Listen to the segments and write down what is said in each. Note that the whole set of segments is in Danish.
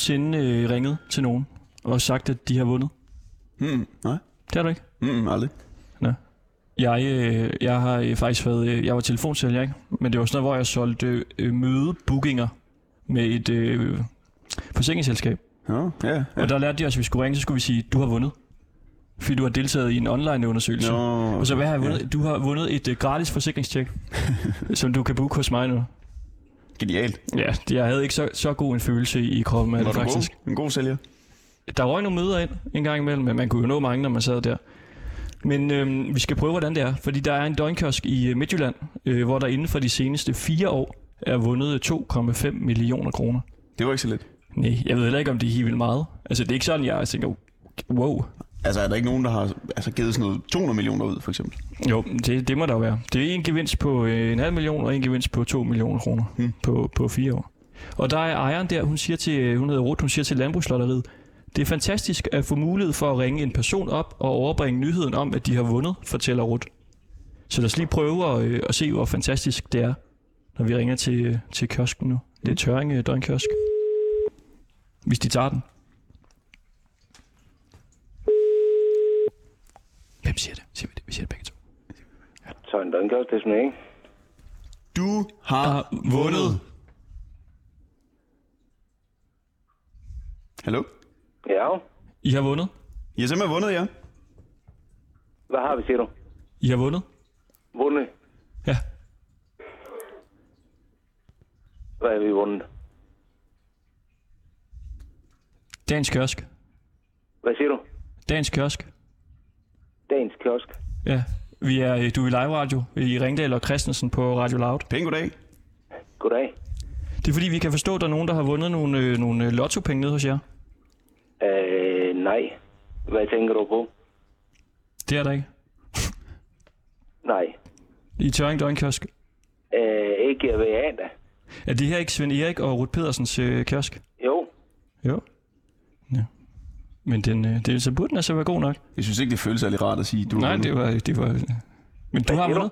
Nogensinde øh, ringet til nogen og sagt, at de har vundet? Hmm, nej. Det har du ikke? Hmm, aldrig. Jeg, øh, jeg har øh, faktisk været, øh, jeg var telefonsælger, ikke? Men det var sådan noget, hvor jeg solgte øh, mødebookinger med et øh, forsikringsselskab. Ja, ja. ja. Og der lærte de os, at vi skulle ringe, så skulle vi sige, du har vundet. Fordi du har deltaget i en online undersøgelse. Nå, Og så hvad har jeg vundet? Ja. Du har vundet et øh, gratis forsikringstjek, som du kan booke hos mig nu. Genialt. Ja, jeg havde ikke så, så god en følelse i kroppen af det faktisk. god? En god sælger? Der røg nogle møder ind en gang imellem, men man kunne jo nå mange, når man sad der. Men øhm, vi skal prøve, hvordan det er. Fordi der er en døgnkiosk i øh, Midtjylland, øh, hvor der inden for de seneste fire år er vundet 2,5 millioner kroner. Det var ikke så let. Nej, jeg ved heller ikke, om det er helt vildt meget. Altså, det er ikke sådan, jeg tænker, wow. Altså, er der ikke nogen, der har altså, givet sådan noget 200 millioner ud, for eksempel? Jo, det, det må der jo være. Det er en gevinst på øh, en halv million, og en gevinst på 2 millioner kroner Hmm. på, på fire år. Og der er ejeren der, hun siger til, øh, hun hedder Ruth, hun siger til Landbrugslotteriet, det er fantastisk at få mulighed for at ringe en person op og overbringe nyheden om, at de har vundet, fortæller Ruth. Så lad os lige prøve at, øh, at se, hvor fantastisk det er, når vi ringer til, øh, til kiosken nu. Det er Tøring øh, Døgnkiosk. Hvis de tager den. Hvem siger det? Siger vi det? Vi siger det begge to. Så en døgnkiosk, det er sådan, ikke? Du har Har vundet. Hallo? Ja. I har vundet. I har simpelthen vundet, ja. Hvad har vi, siger du? I har vundet. Vundet? Ja. Hvad har vi vundet? Dagens kiosk. Hvad siger du? Dagens kiosk. Dagens kiosk. Ja. Vi er, øh, du er i live radio i Ringdal og Christensen på Radio Loud. Pæn goddag. Goddag. Det er fordi, vi kan forstå, at der er nogen, der har vundet nogle, øh, nogle øh, lottopenge nede hos jer. Øh, nej. Hvad tænker du på? Det er der ikke. Nej. I Tøring Døgnkiosk. Øh, ikke ved af da. Er det her ikke Svend Erik og Ruth Pedersens øh, kiosk? Jo. Jo. Ja. Men den, øh, det, så burde den altså være god nok. Jeg synes ikke, det føles særlig rart at sige, du Nej, det var... Det var men du har vundet.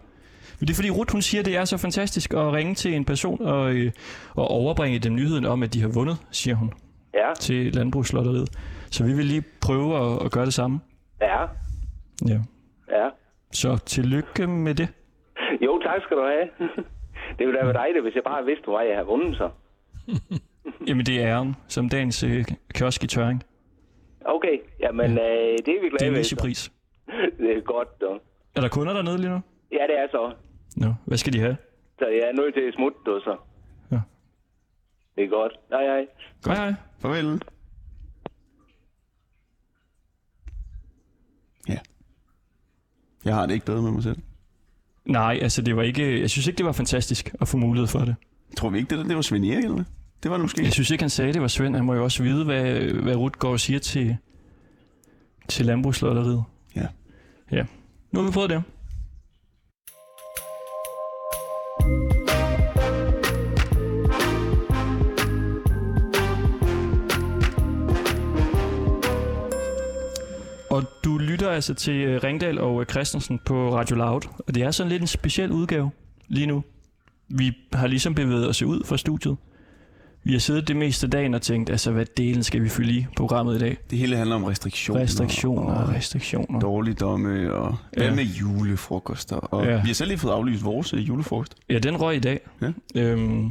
Men det er fordi Ruth, hun siger, at det er så fantastisk at ringe til en person og, øh, og overbringe dem nyheden om, at de har vundet, siger hun Ja. til Landbrugslotteriet. Så vi vil lige prøve at, at gøre det samme. Ja. Ja. Ja. Så tillykke med det. Jo, tak skal du have. det ville da være dejligt, hvis jeg bare vidste, hvor jeg har vundet så. Jamen, det er æren som dagens øh, kiosk i Tøring. Okay, jamen øh, det er vi Det er glade en nichepris. Det er godt, dog. Er der kunder dernede lige nu? Ja, det er så. Nå, hvad skal de have? Så jeg er nødt til at smutte, du, så. Ja. Det er godt. Nej, nej. Hej, hej. Farvel. Ja. Jeg har det ikke bedre med mig selv. Nej, altså det var ikke... Jeg synes ikke, det var fantastisk at få mulighed for det. Tror vi ikke, det der det var Svend Erik, eller hvad? Det var det måske. Jeg synes ikke, han sagde, det var Svend. Han må jo også vide, hvad, hvad og siger til, til landbrugslotteriet. Ja. Ja. Nu har vi prøvet det. Og du lytter altså til øh, Ringdal og øh, Christensen på Radio Loud. Og det er sådan lidt en speciel udgave lige nu. Vi har ligesom bevæget os ud fra studiet. Vi har siddet det meste af dagen og tænkt, altså hvad delen skal vi fylde i programmet i dag? Det hele handler om restriktioner. Restriktioner og restriktioner. dårligdomme og hvad Ja. med julefrokoster. Og Ja. vi har selv lige fået aflyst vores øh, julefrokost. Ja, den røg i dag. Ja. Øhm,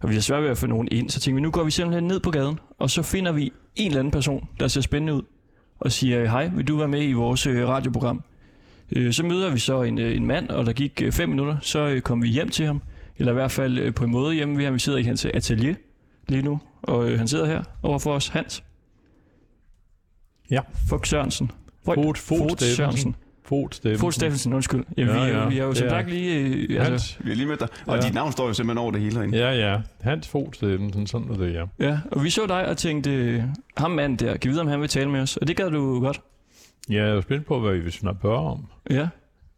og vi har svært ved at få nogen ind, så tænkte vi, nu går vi simpelthen ned på gaden, og så finder vi en eller anden person, der ser spændende ud, og siger, hej, vil du være med i vores øh, radioprogram? Øh, så møder vi så en, øh, en mand, og der gik fem minutter, så kom vi hjem til ham, eller i hvert fald på en måde hjemme ved ham. Vi sidder i hans atelier lige nu, og øh, han sidder her overfor os, Hans. Ja. Fugt Sørensen. Fod, Fod, Sørensen. Fod Steffensen. Fod Steffensen, undskyld. Ja, Ja, vi, ja, ja, vi har jo som er- sagt lige... Øh, altså, Hans, Vi har lige mødt dig. Og Ja. dit navn står jo simpelthen over det hele herinde. ja, ja. Hans Fod Steffensen, sådan er det, ja. Ja, og vi så dig og tænkte, øh, ham mand der, kan vi vide, om han vil tale med os? Og det gad du godt. Ja, jeg er spændt på, hvad vi vil spørge om. Ja.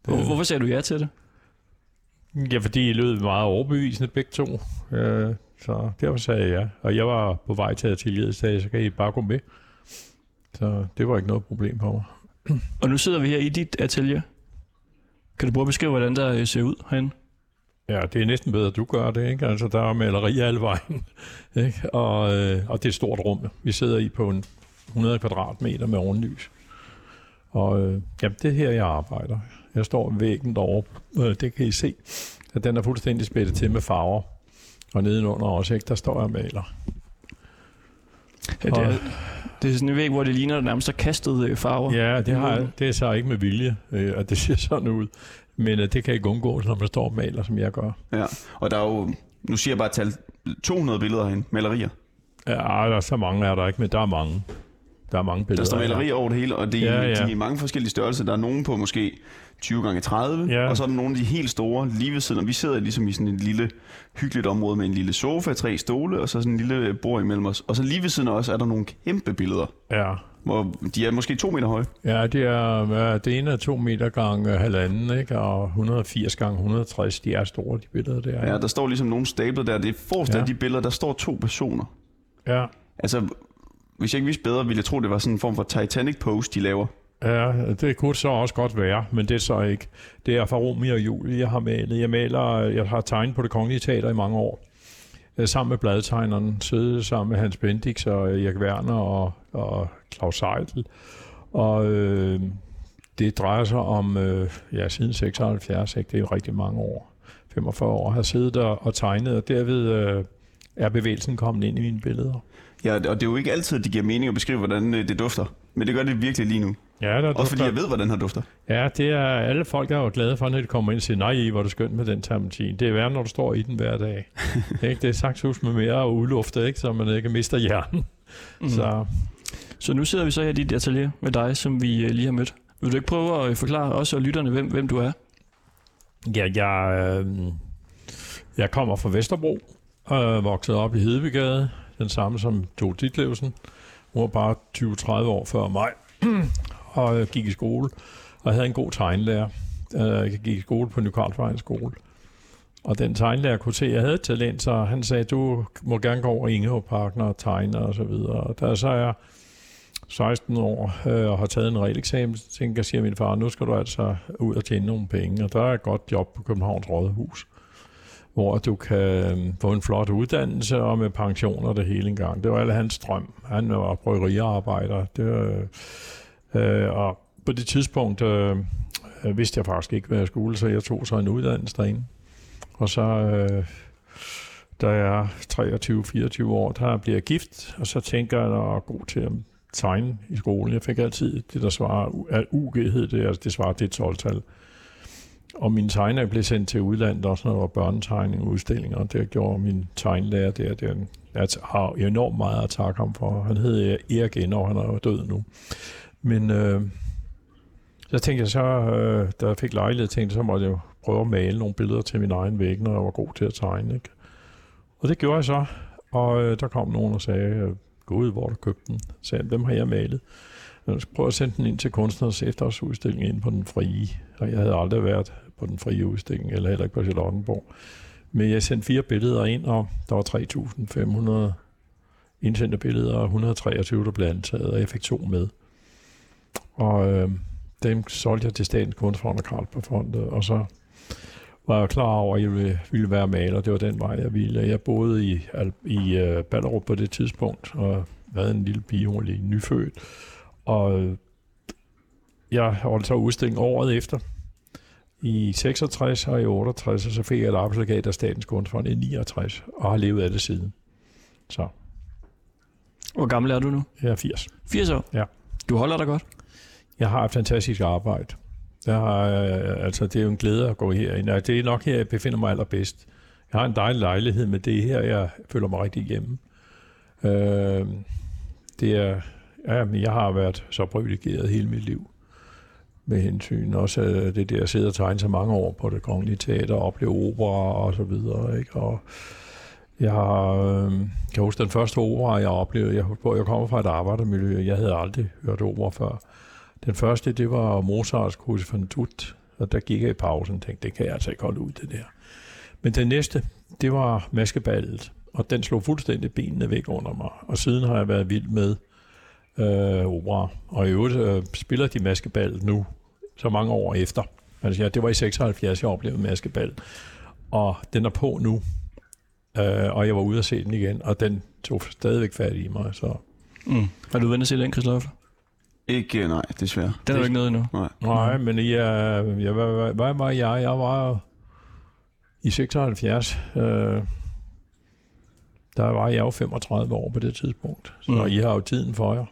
Hvor, Det- hvorfor sagde du ja til det? Ja, fordi I lød meget overbevisende begge to. Øh, så derfor sagde jeg ja. Og jeg var på vej til atelieret, så så kan I bare gå med. Så det var ikke noget problem for mig. Og nu sidder vi her i dit atelier. Kan du prøve at beskrive, hvordan der øh, ser ud herinde? Ja, det er næsten bedre, at du gør det, ikke? Altså, der er maleri alle vejen, ikke? Og, øh, og det er et stort rum, vi sidder i på en 100 kvadratmeter med ovenlys. Og øh, jamen, det er her, jeg arbejder. Jeg står ved væggen derovre. Øh, det kan I se, at den er fuldstændig spættet til med farver. Og nedenunder også, ikke? Der står jeg maler. Ja, det, er, det er sådan en væg, hvor det ligner, nærmest er kastet øh, farver. Ja, det, har, det er så ikke med vilje, øh, at det ser sådan ud. Men øh, det kan ikke undgå, når man står og maler, som jeg gør. Ja, og der er jo, nu siger jeg bare tal, 200 billeder herinde, malerier. Ja, der er så mange er der ikke, men der er mange. Der er mange billeder. Der står malerier over det hele, og det, ja, ja. ja. de er i mange forskellige størrelser. Der er nogen på måske 20 gange 30 Ja. og så er der nogle af de helt store lige ved siden. Og vi sidder ligesom i sådan et lille hyggeligt område med en lille sofa, tre stole, og så sådan en lille bord imellem os. Og så lige ved siden af os er der nogle kæmpe billeder, Ja, hvor de er måske to meter høje. ja det, er, ja, det ene er to meter gange halvanden, ikke? og 180 gange 160, de er store, de billeder der. Ja, der står ligesom nogle stablet der. Det er forrest Ja. af de billeder, der står to personer. ja. Altså, hvis jeg ikke vidste bedre, ville jeg tro, det var sådan en form for Titanic pose, de laver. Ja, det kunne så også godt være, men det er så ikke. Det er fra Romeo og Julie, jeg har malet. Jeg maler, jeg har tegnet på det kongelige teater i mange år. Øh, sammen med bladtegneren, siddet sammen med Hans Bendix og øh, Erik Werner og, og Claus Seidel. Og øh, det drejer sig om, øh, ja, siden 76, ikke? det er jo rigtig mange år, 45 år, har siddet der og tegnet, og derved øh, er bevægelsen kommet ind i mine billeder. Ja, og det er jo ikke altid, at det giver mening at beskrive, hvordan øh, det dufter. Men det gør det virkelig lige nu. Ja, der Også fordi jeg ved, hvordan han dufter. Ja, det er alle folk, der er jo glade for, når de kommer ind og siger, nej, hvor er det skønt med den terpentin. Det er værre, når du står i den hver dag. ikke? Det er sagtsus med mere udluftet, ikke? så man ikke mister hjernen. Mm. Så Så nu sidder vi så her i dit atelier med dig, som vi øh, lige har mødt. Vil du ikke prøve at øh, forklare os og lytterne, hvem, hvem du er? ja, jeg, øh, jeg kommer fra Vesterbro, og vokset op i Hedebygade, den samme som Tove Ditlevsen. Hun var bare 20-30 år før mig, og øh, gik i skole, og havde en god tegnlærer. Øh, jeg gik i skole på Ny Karlsvejens skole. Og den tegnlærer kunne se, at jeg havde talent, så han sagde, du må gerne gå over i Ingehavparken og tegne og så videre. Og da så er jeg 16 år øh, og har taget en realeksamen, så tænker jeg, siger min far, nu skal du altså ud og tjene nogle penge. Og der er et godt job på Københavns Rådhus, hvor du kan øhm, få en flot uddannelse og med pension og det hele engang. Det var alle hans drøm. Han var bryggeriarbejder. Det var, øh, og på det tidspunkt øh, øh, vidste jeg faktisk ikke, hvad jeg skulle, så jeg tog så en uddannelse derinde. Og så, øh, da jeg er 23-24 år, der bliver jeg gift, og så tænker jeg, at jeg er god til at tegne i skolen. Jeg fik altid det, der svarer, at UG hed det, altså det svarer til et 12-tal. Og mine tegninger blev sendt til udlandet, også når der var børnetegning og udstillinger, og det gjorde min tegnlærer der. der jeg har enormt meget at takke ham for. Han hed Erik Ender, han er død nu. Men øh, så tænkte jeg så, øh, da jeg fik lejlighed, tænkte jeg, så måtte jeg jo prøve at male nogle billeder til min egen væg, når jeg var god til at tegne. Ikke? Og det gjorde jeg så, og øh, der kom nogen og sagde, gå gud, hvor du købte den? Så sagde, dem har jeg malet. Jeg prøv prøve at sende den ind til kunstners efterårsudstilling ind på den frie. Og jeg havde aldrig været på den frie udstilling, eller heller ikke på Charlottenborg. Men jeg sendte fire billeder ind, og der var 3.500 indsendte billeder, og 123, der blev antaget, og jeg fik to med. Og øh, dem solgte jeg til Statens Kunstfond og Carlsbergfondet, og så var jeg klar over, at jeg ville, ville være maler. Det var den vej, jeg ville. Jeg boede i, i uh, Ballerup på det tidspunkt, og havde en lille pige, hun var lige nyfødt. Og øh, jeg holdt så udstilling året efter. I 66 og i 68, og så fik jeg et arbejdslegat af Statens Kunstfond i 69, og har levet af det siden. Så Hvor gammel er du nu? jeg er 80. 80 år? Ja. Du holder dig godt? Jeg har et fantastisk arbejde. Jeg har, øh, altså, det er jo en glæde at gå herind. og Det er nok her, jeg befinder mig allerbedst. Jeg har en dejlig lejlighed, men det er her, jeg føler mig rigtig hjemme. Øh, det er, ja, men jeg har været så privilegeret hele mit liv med hensyn. Også øh, det der at sidde og tegne så mange år på det kongelige teater, og opleve opera og så videre. Ikke? Og jeg har, øh, kan huske den første opera, jeg oplevede. Jeg, jeg kommer fra et arbejdermiljø. Jeg havde aldrig hørt opera før. Den første, det var Mozarts Kurs van Dut, og der gik jeg i pausen og tænkte, det kan jeg altså ikke holde ud, det der. Men den næste, det var Maskeballet, og den slog fuldstændig benene væk under mig. Og siden har jeg været vild med øh, opera. Og i øvrigt øh, spiller de Maskeballet nu, så mange år efter. Altså ja, det var i 76, jeg oplevede Maskeballet. og den er på nu. Øh, og jeg var ude at se den igen, og den tog stadigvæk fat i mig. Så. Mm. Har du været inde at se den, Christoffer? Ikke, øh, nej, desværre. Den er jo ikke noget endnu. Nej. Nej, men jeg, jeg, hvad, hvad, hvad var jeg? Jeg var i 76. Øh, der var jeg jo 35 år på det tidspunkt. Så mm. I har jo tiden for jer.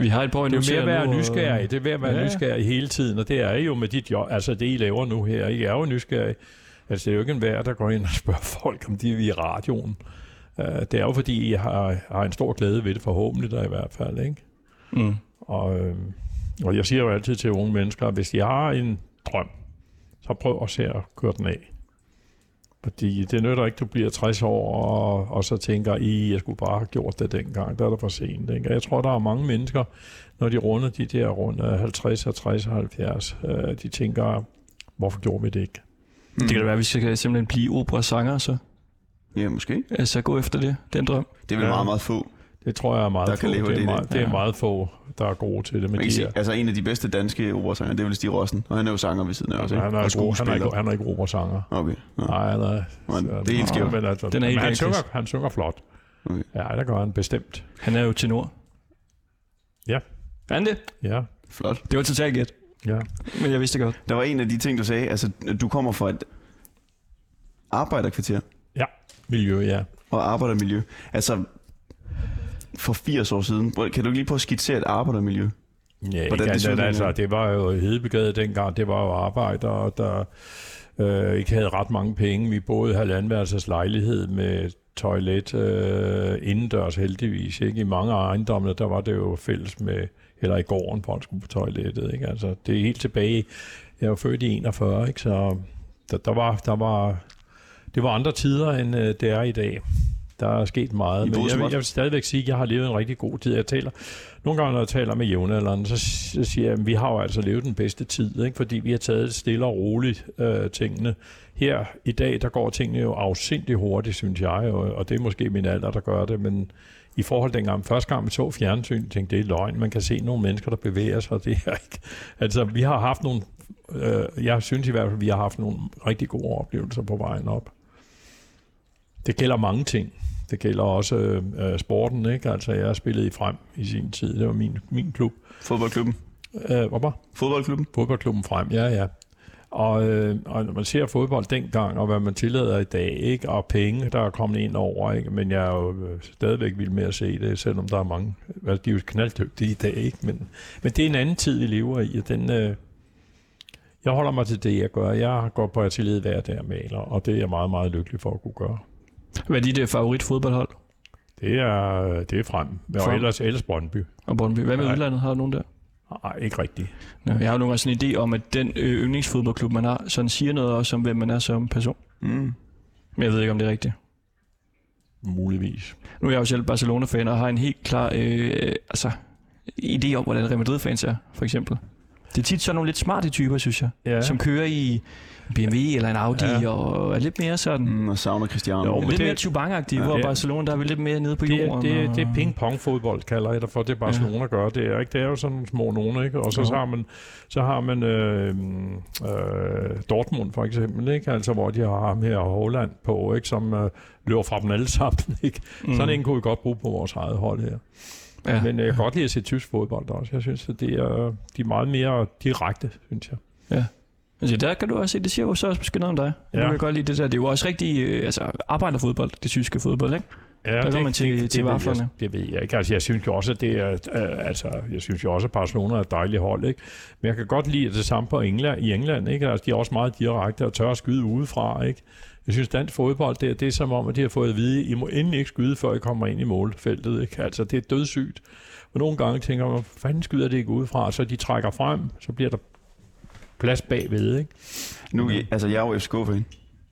Vi har et par Det er jo med at være og- nysgerrig. Det er ved at være Ja. nysgerrig hele tiden, og det er I jo med dit job. Altså det, I laver nu her. I er jo nysgerrig. Altså det er jo ikke en hver, der går ind og spørger folk, om de er i radioen. Uh, det er jo fordi, I har, har en stor glæde ved det, forhåbentlig der i hvert fald. Ikke? Mm. Og, øh, og jeg siger jo altid til unge mennesker, at hvis de har en drøm, så prøv at se at køre den af. Fordi det nytter ikke, du bliver 60 år, og, og så tænker I, jeg skulle bare have gjort det dengang. Der er det for sent. Ikke? Jeg tror, der er mange mennesker, når de runder de der rundt af 50, 60 og 70, øh, de tænker, hvorfor gjorde vi det ikke? Det kan da være, at vi skal simpelthen blive operasanger, så. Ja, måske. Altså gå efter det, den drøm. Det er vel Ja. meget, meget få. Det tror jeg er meget Der kan få. leve Det er, det. meget, det er Ja. meget få, der er gode til det. Men kan de sige, er, altså en af de bedste danske operasanger, det er vel Stig Rossen. Og han er jo sanger ved siden af også, ikke? han, er og han, er ikke, han er ikke operasanger. Okay. Ja. Nej, han er, Men det er helt skævt. Men, altså, Den er helt han, synger, han synger flot. Okay. Ja, det gør han bestemt. Han er jo tenor. Ja. Er han det? Ja, Flot. Det var totalt gæt, ja. men jeg vidste det godt. Der var en af de ting, du sagde. Altså, du kommer fra et arbejderkvarter Ja, miljø, ja. og arbejdermiljø. Altså, for 80 år siden. Kan du lige prøve at skitsere et arbejdermiljø? Ja, Hvordan ikke, det så det, ud altså, dengang? det var jo Hedebegade dengang, det var jo arbejdere, der øh, ikke havde ret mange penge. Vi boede i halvandenværelses lejlighed med toilet øh, indendørs heldigvis. Ikke? I mange af ejendommene, der var det jo fælles med, eller i gården, folk skulle på toilettet. Ikke? Altså, det er helt tilbage. Jeg jo født i 41, ikke? så der, der, var, der var, det var andre tider, end øh, det er i dag. Der er sket meget, I men jeg, jeg vil stadigvæk sige, at jeg har levet en rigtig god tid. Jeg taler, nogle gange, når jeg taler med jævnaldrende, så, så siger jeg, at vi har jo altså levet den bedste tid, ikke? fordi vi har taget stille og roligt øh, tingene. Her i dag, der går tingene jo afsindigt hurtigt, synes jeg, og, og det er måske min alder, der gør det, men i forhold til dengang, første gang vi så fjernsyn, tænkte det er løgn. Man kan se nogle mennesker, der bevæger sig, det er ikke... Altså, vi har haft nogle... Øh, jeg synes i hvert fald, vi har haft nogle rigtig gode oplevelser på vejen op. Det gælder mange ting. Det gælder også øh, sporten, ikke? Altså, jeg spillede i frem i sin tid. Det var min, min klub. Fodboldklubben. Øh, hvad var? Fodboldklubben. Fodboldklubben frem, ja, ja. Og, øh, og når man ser fodbold dengang, og hvad man tillader i dag, ikke? og penge, der er kommet ind over, ikke? men jeg er jo øh, stadigvæk vild med at se det, selvom der er mange, altså, de er jo knalddygtige i dag, ikke? Men, men det er en anden tid, vi lever i, og den, øh, jeg holder mig til det, jeg gør. Jeg går på atelieret hver dag og maler, og det er jeg meget, meget lykkelig for at kunne gøre. Hvad er dit øh, favorit fodboldhold? Det er, det er frem. Og Frem. ellers, ellers Brøndby. Og Brøndby. Hvad med Nej. udlandet? Har du nogen der? Nej, ikke rigtigt. Ja, jeg har jo nogle gange sådan en idé om, at den øh, yndlingsfodboldklub, man har, sådan siger noget også om, hvem man er som person. Mm. Men jeg ved ikke, om det er rigtigt. Muligvis. Nu er jeg jo selv Barcelona-fan, og har en helt klar øh, altså, idé om, hvordan Real Madrid-fans er, for eksempel. Det er tit sådan nogle lidt smarte typer, synes jeg, Ja. ja. som kører i BMW eller en Audi, Ja. ja. og er lidt mere sådan... Mm. Og savner Cristiano. Jo, men Lidt det- mere Chubang-agtige, Ja. ja, hvor Det- Barcelona, der er vi lidt mere nede på det, jorden. det, og- det er ping-pong-fodbold, kalder jeg det for. Det er Barcelona ja. gør. Det er, ikke? det er jo sådan nogle små nogen, ikke? Og så, så har man, så har man øh, øh, Dortmund for eksempel, ikke? Altså, hvor de har ham her Holland på, ikke? Som øh, løber fra dem alle sammen, ikke? Mm. Sådan en kunne vi godt bruge på vores eget hold her. Ja. Ja. Men øh, jeg kan godt lide at se tysk fodbold også. Jeg synes, at det er, de er meget mere direkte, synes jeg. Altså, der kan du også se, det siger jo så også måske noget om dig. Ja. Ja. Du kan godt lide det der. Det er jo også rigtig øh, altså, arbejderfodbold, det tyske fodbold, ikke? Ja, går man til- til ved vaflerne. Jeg, det ved jeg ikke. Altså, jeg synes jo også, at det er, øh, altså, jeg synes jo også, at Barcelona er et dejligt hold, ikke? Men jeg kan godt lide det samme på England, i England, ikke? Altså, de er også meget direkte og tør at skyde udefra, ikke? Jeg synes, dansk fodbold, det er, det er som om, at de har fået at vide, I må endelig ikke skyde, før I kommer ind i målfeltet, ikke? Altså, det er dødssygt. Og nogle gange tænker man, fanden skyder det ikke udefra? Så de trækker frem, så bliver der plads bagved, ikke? Nu, altså, jeg er jo FCK-fan.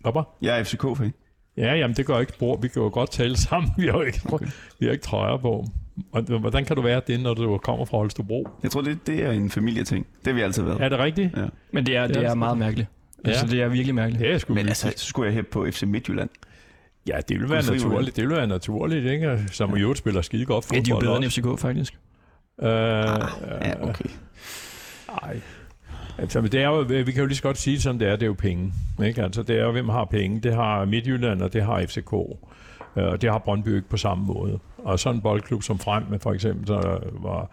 Hopper? Jeg er FCK-fan. Ja, jamen det gør ikke spor. Vi kan jo godt tale sammen. Vi har jo ikke, okay. vi har ikke trøjer på. Og Hvordan kan du være det, når du kommer fra Holstebro? Jeg tror, det, det er en familieting. Det har vi altid været. Er det rigtigt? Ja. Men det er, det Ja. er meget mærkeligt. Ja. Altså, det er virkelig mærkeligt. Det er sgu Men altså, så skulle jeg hæppe på FC Midtjylland. Ja, det vil være Kunne frivilligt. naturligt. Det vil være naturligt, ikke? Som jo spiller skide godt Ja, fodbold. de er jo bedre end. FCK, faktisk. Øh, Ja, okay. Nej. Altså, men det er jo, vi kan jo lige så godt sige som det er, det er jo penge. Ikke? Altså, det er jo, hvem har penge. Det har Midtjylland, og det har FCK. Øh, Og det har Brøndby ikke på samme måde. Og sådan en boldklub som Frem, med for eksempel, der var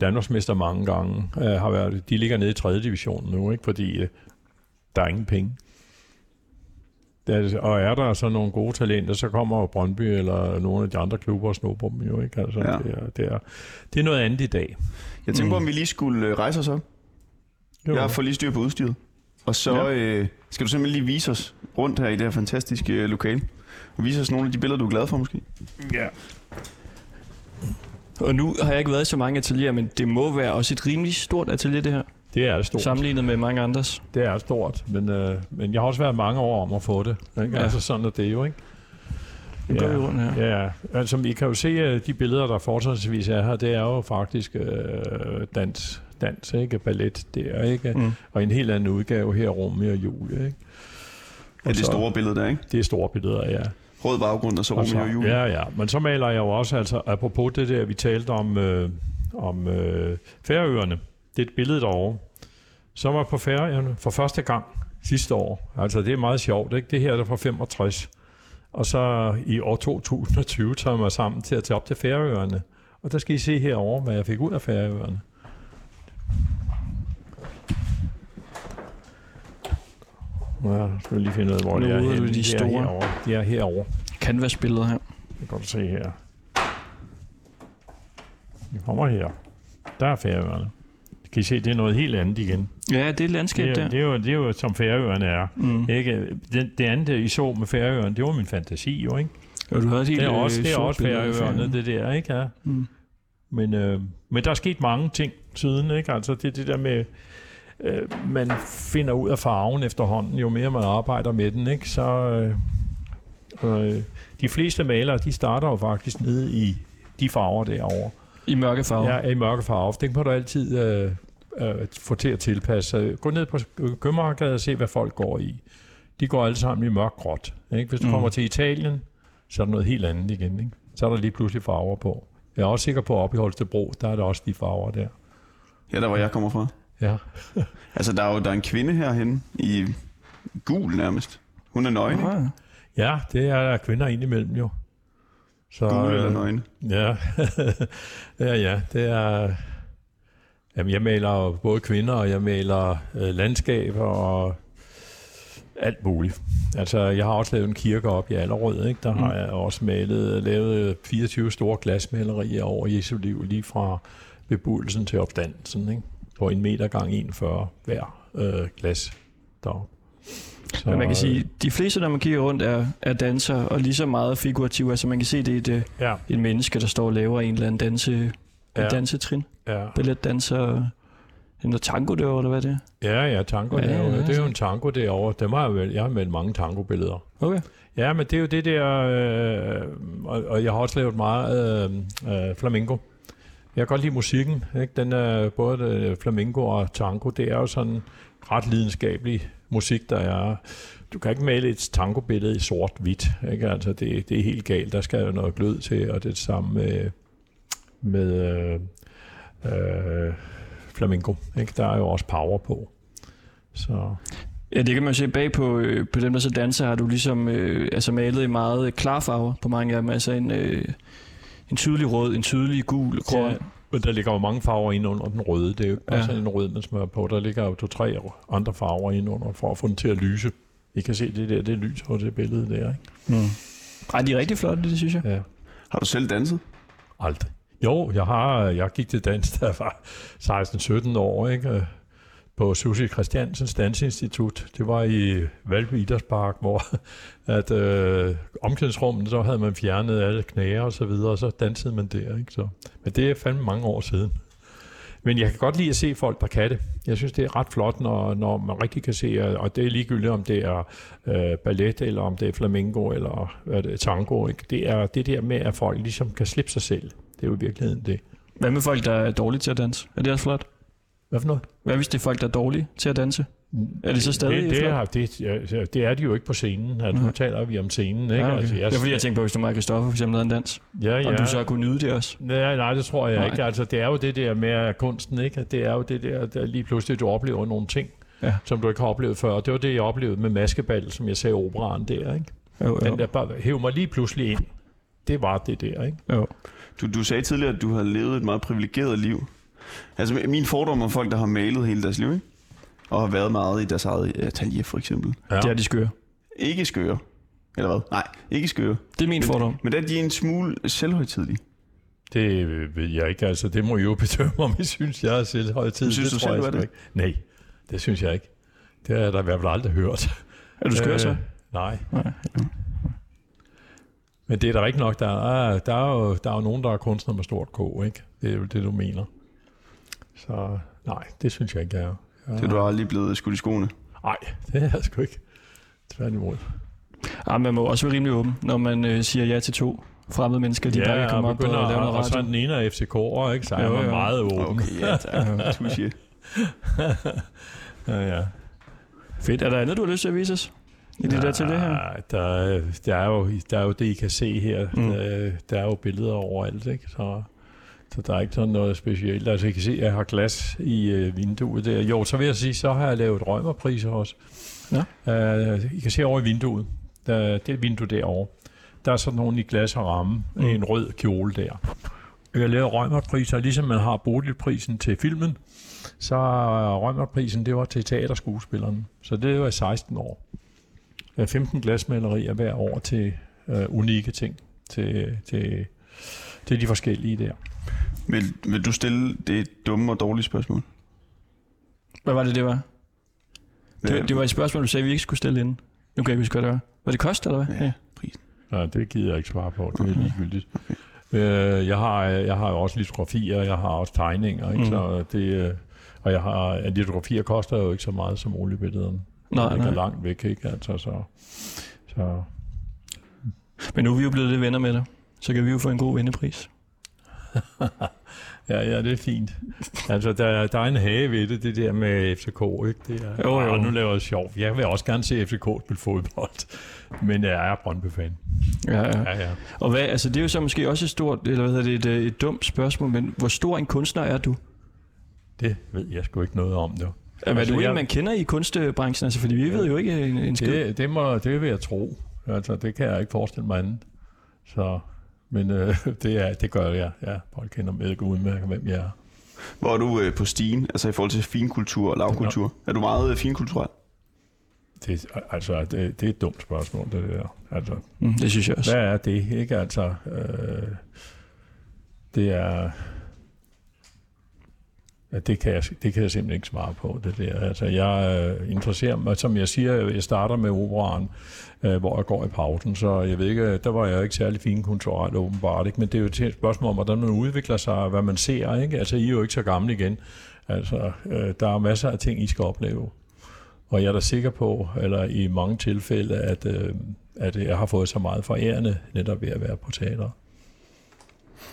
Danmarksmester mange gange, øh, har været, de ligger nede i 3. division nu, ikke? fordi øh, der er ingen penge. Der, og er der så nogle gode talenter, så kommer jo Brøndby eller nogle af de andre klubber og snupper dem jo. Ikke? Altså, Ja. det, er, det, er, det er noget andet i dag. Jeg tænker på, om vi lige skulle øh, rejse os op. Jo. Jeg får lige styr på udstyret. Og så Ja. øh, skal du simpelthen lige vise os rundt her i det her fantastiske øh, lokale. Og vise os nogle af de billeder, du er glad for måske. ja. Og nu har jeg ikke været i så mange atelier, men det må være også et rimelig stort atelier, det her, Det er stort. sammenlignet med mange andres. Det er stort, men, øh, men jeg har også været mange år om at få det. Ikke? Ja. Ja. Altså sådan er det jo, ikke? Går vi rundt her. Ja, altså I kan jo se, at de billeder, der fortsatvis er her, det er jo faktisk øh, dans, dans, ikke? Ballet, det er ikke? Mm. Og en helt anden udgave her, Romeo og Julie, ikke? Ja, det så- store billede der, ikke? Det er store billeder, ja. Rød baggrund og så Og så- Romeo og Julie. Ja, ja. Men så maler jeg jo også, altså apropos det der, vi talte om, øh, om øh, Færøerne. Det er et billede derovre. Så var på Færøerne for første gang sidste år. Altså det er meget sjovt, ikke? Det her er der fra 65. Og så i år 2020 tager jeg mig sammen til at tage op til Færøerne. Og der skal I se herovre, hvad jeg fik ud af Færøerne. Ja, jeg skal lige finde ud af, hvor Nu det er henne. ved de er herovre. De er herovre. Canvas-billeder her. Det kan du se her. Vi kommer her. Der er Færøerne. Kan I se, det er noget helt andet igen. Ja, det er landskab Det der. er, det, er jo, det er jo, som Færøerne er. Mm. Ikke? Det, det andet, I så med Færøerne, det var min fantasi jo, ikke? Og du havde helt Det er også, øh, det er også Færøerne, det der, ikke? Ja. Mm. Men, øh, men der er sket mange ting siden, ikke? Altså det, det der med, øh, man finder ud af farven efterhånden, jo mere man arbejder med den, ikke? Så øh, øh, de fleste malere, de starter jo faktisk nede i de farver derovre. I mørke farver. Ja, i mørke farver. Det kan du altid øh, øh, få til at tilpasse. Gå ned på Købmagergade og se, hvad folk går i. De går alle sammen i mørk gråt. Ikke? Hvis du Mm. mm. kommer til Italien, så er der noget helt andet igen. Ikke? Så er der lige pludselig farver på. Jeg er også sikker på, at oppe i Holstebro, der er der også de farver der. Ja, der hvor jeg kommer fra. Ja, Altså, der er jo der er en kvinde herhen i gul nærmest. Hun er nøgen, ikke? Ja det er der kvinder indimellem jo. Så, Gul eller øh, nøgne. Ja, ja, ja, det er... Jamen, jeg maler både kvinder, og jeg maler øh, landskaber og alt muligt. Altså, jeg har også lavet en kirke op i Allerød, ikke? Der har Mm. jeg også malet, lavet 24 store glasmalerier over Jesu liv, lige fra bebuddelsen til opstandelsen, ikke? På en meter gang 41 hver øh, glas deroppe. Så, Men man kan sige, de fleste, når man kigger rundt, er, er danser og lige så meget figurative. Altså man kan se, det er et, øh, Ja, et menneske, der står og laver en eller anden danse, ja. Ja. dansetrin. ja. Balletdanser, en tango derovre, eller hvad det er. Ja, ja, tango Ja, ja, derovre. ja, Det er jo en tango derovre. Dem har jeg, vel, jeg har med mange tango-billeder. Okay. Ja, men det er jo det der, øh, og, og jeg har også lavet meget øh, øh, flamenco. Jeg kan godt lide musikken, ikke? Den er både øh, flamenco og tango, det er jo sådan ret lidenskabelig musik, der er. Du kan ikke male et tango-billede i sort-hvidt, ikke? Altså, det, det er helt galt. Der skal jo noget glød til, og det samme med, med øh, øh, flamenco, ikke? Der er jo også power på. Så Ja, det kan man se bag på, øh, på dem, der så danser, har du ligesom øh, altså malet i meget klare farver på mange af dem. Altså en, øh, en tydelig rød, en tydelig gul, grøn. Ja, men der ligger jo mange farver ind under den røde. Det er jo ikke bare Ja. sådan en rød, man smører på. Der ligger jo to-tre andre farver ind under, for at få den til at lyse. I kan se det der, det lyser på det billede der, ikke? Mm. Ej, de er rigtig flotte, det synes jeg. Ja. Har du selv danset? Aldrig. Jo, jeg har, jeg gik til dans, da jeg var 16-17 år, ikke? På Susie Christiansens Dansinstitut. Det var i Valby Idrætspark, hvor at øh, omklædningsrummet, så havde man fjernet alle knæer og så videre, og så dansede man der, ikke? Så, men det er fandme mange år siden. Men jeg kan godt lide at se folk, der kan det. Jeg synes, det er ret flot, når, når man rigtig kan se, og det er ligegyldigt, om det er øh, ballet, eller om det er flamenco, eller hvad er det, tango. Ikke? Det er det der med, at folk ligesom kan slippe sig selv. Det er jo i virkeligheden det. Hvad med folk, der er dårlige til at danse? Er det også flot? Hvad for noget? Hvad hvis det er folk, der er dårlige til at danse? Er det så stadig det, det, er, det, det er de jo ikke på scenen. Altså, nu taler vi om scenen. Ikke? Ja, okay. altså, det er fordi, jeg tænkte på, hvis du og Christoffer for eksempel lavede en dans, ja, ja. og du så kunne nyde det også. Nej, nej, det tror jeg Nej. ikke. Altså, det er jo det der med kunsten, ikke? Det er jo det der, der lige pludselig, du oplever nogle ting, Ja. som du ikke har oplevet før. Det var det, jeg oplevede med maskeball, som jeg sagde i operaen der, ikke? Jo, jo. Den der bare hæv mig lige pludselig ind. Det var det der, ikke? jo. Du, du sagde tidligere, at du har levet et meget privilegeret liv. Altså min fordom om folk, der har malet hele deres liv, ikke? Og har været meget i deres eget atelier, for eksempel. Ja. Det er de skøre. Ikke skøre. Eller hvad? Nej, ikke skøre. Det er min fordom. Men der er de en smule selvhøjtidlige. Det ved jeg ikke. Altså, det må I jo bedømme, om I synes, jeg er selvhøjtid. Synes det du selv, jeg er det? Ikke. Nej, det synes jeg ikke. Det har jeg da i hvert fald aldrig hørt. Er du skør så? Øh, nej. Nej. Men det er da ikke nok. Der er, der, er jo, der er jo nogen, der er kunstner med stort K, ikke? Det er jo det, du mener. Så nej, det synes jeg ikke, jeg er. Jeg, Det er du aldrig blevet skudt i skoene. Nej, det er jeg sgu ikke. Tværtimod. Ja, man må også være rimelig åben, når man øh, siger ja til to fremmede mennesker, de ja, bare kan komme og op og begynder, lave noget og så er radio. den ene af FCK'er, ikke? Så er Jo, man jo. meget åben. Okay, ja, tak. Touché. Ja, ja. Fedt. Er der andet, du har lyst til at vise os? I det der til det her? Nej, Der, er- der, er jo, der er jo det, I kan se her. Mm. Mm. Der, der er jo billeder overalt, ikke? Så, så der er ikke sådan noget specielt. Altså, I kan se, at jeg har glas i øh, vinduet der. Jo, så vil jeg sige, så har jeg lavet rømerpriser også. Ja. Uh, I kan se over i vinduet. Der, det er et vindue derovre. Der er sådan nogle i glas og ramme. Mm. En rød kjole der. Jeg har lavet rømerpriser, ligesom man har Bodilprisen til filmen. Så er rømerprisen, det var til teaterskuespilleren. Så det var i 16 år. Øh, 15 glasmalerier hver år til øh, unikke ting. Til, til, til de forskellige der. Vil, vil du stille det dumme og dårlige spørgsmål? Hvad var det, det var? Det, det var et spørgsmål, du sagde, vi ikke skulle stille inden. Nu kan jeg ikke huske, hvad det var. Var det kost, eller hvad? Ja. Nej, det gider jeg ikke svare på. Det er ligegyldigt. Øh, jeg, har, jeg har jo også litografier, jeg har også tegninger, ikke? Mm. Så det, øh, og jeg har, litografier koster jo ikke så meget som oliebillederne. Nej, det nej. langt væk, ikke? Altså, så, så Men nu er vi jo blevet lidt venner med dig. Så kan vi jo få en god vennepris. Ja, ja, det er fint. Altså, der, der er en hage ved det, det der med FCK, ikke? Det er, Jo, jo. Og nu laver jeg sjov. Jeg vil også gerne se FCK spille fodbold, men jeg er Brøndby-fan. Ja, ja. Ja, ja. Og hvad, altså det er jo så måske også et stort, eller hvad hedder det, et, øh, et dumt spørgsmål, men hvor stor en kunstner er du? Det ved jeg sgu ikke noget om, det. Er Altså, du en, jeg- man kender i kunstbranchen? Altså, fordi vi ved jo ikke en, en skid. Det, det, må, det vil jeg tro. Altså, det kan jeg ikke forestille mig andet. Så, men øh, det, er, det gør jeg. Ja, folk kender mig ikke udmærket, hvem jeg er. Hvor er du øh, på stigen, altså i forhold til finkultur og lavkultur? Er du meget øh, finkulturel? Det, altså, det, det er et dumt spørgsmål, det der. Altså, Mm, det synes jeg også. hvad er det? Ikke altså... Øh, det er... Ja, det, kan jeg, det kan jeg simpelthen ikke svare på, det der. Altså, jeg øh, interesserer mig, som jeg siger, jeg starter med operaen, øh, hvor jeg går i pausen, så jeg ved ikke, der var jeg ikke særlig fin kulturelt åbenbart, ikke? men det er jo til et spørgsmål om, hvordan man udvikler sig, og hvad man ser, ikke? Altså, I er jo ikke så gamle igen. Altså, øh, der er masser af ting, I skal opleve. Og jeg er da sikker på, eller i mange tilfælde, at, øh, at jeg har fået så meget forærende netop ved at være på teater.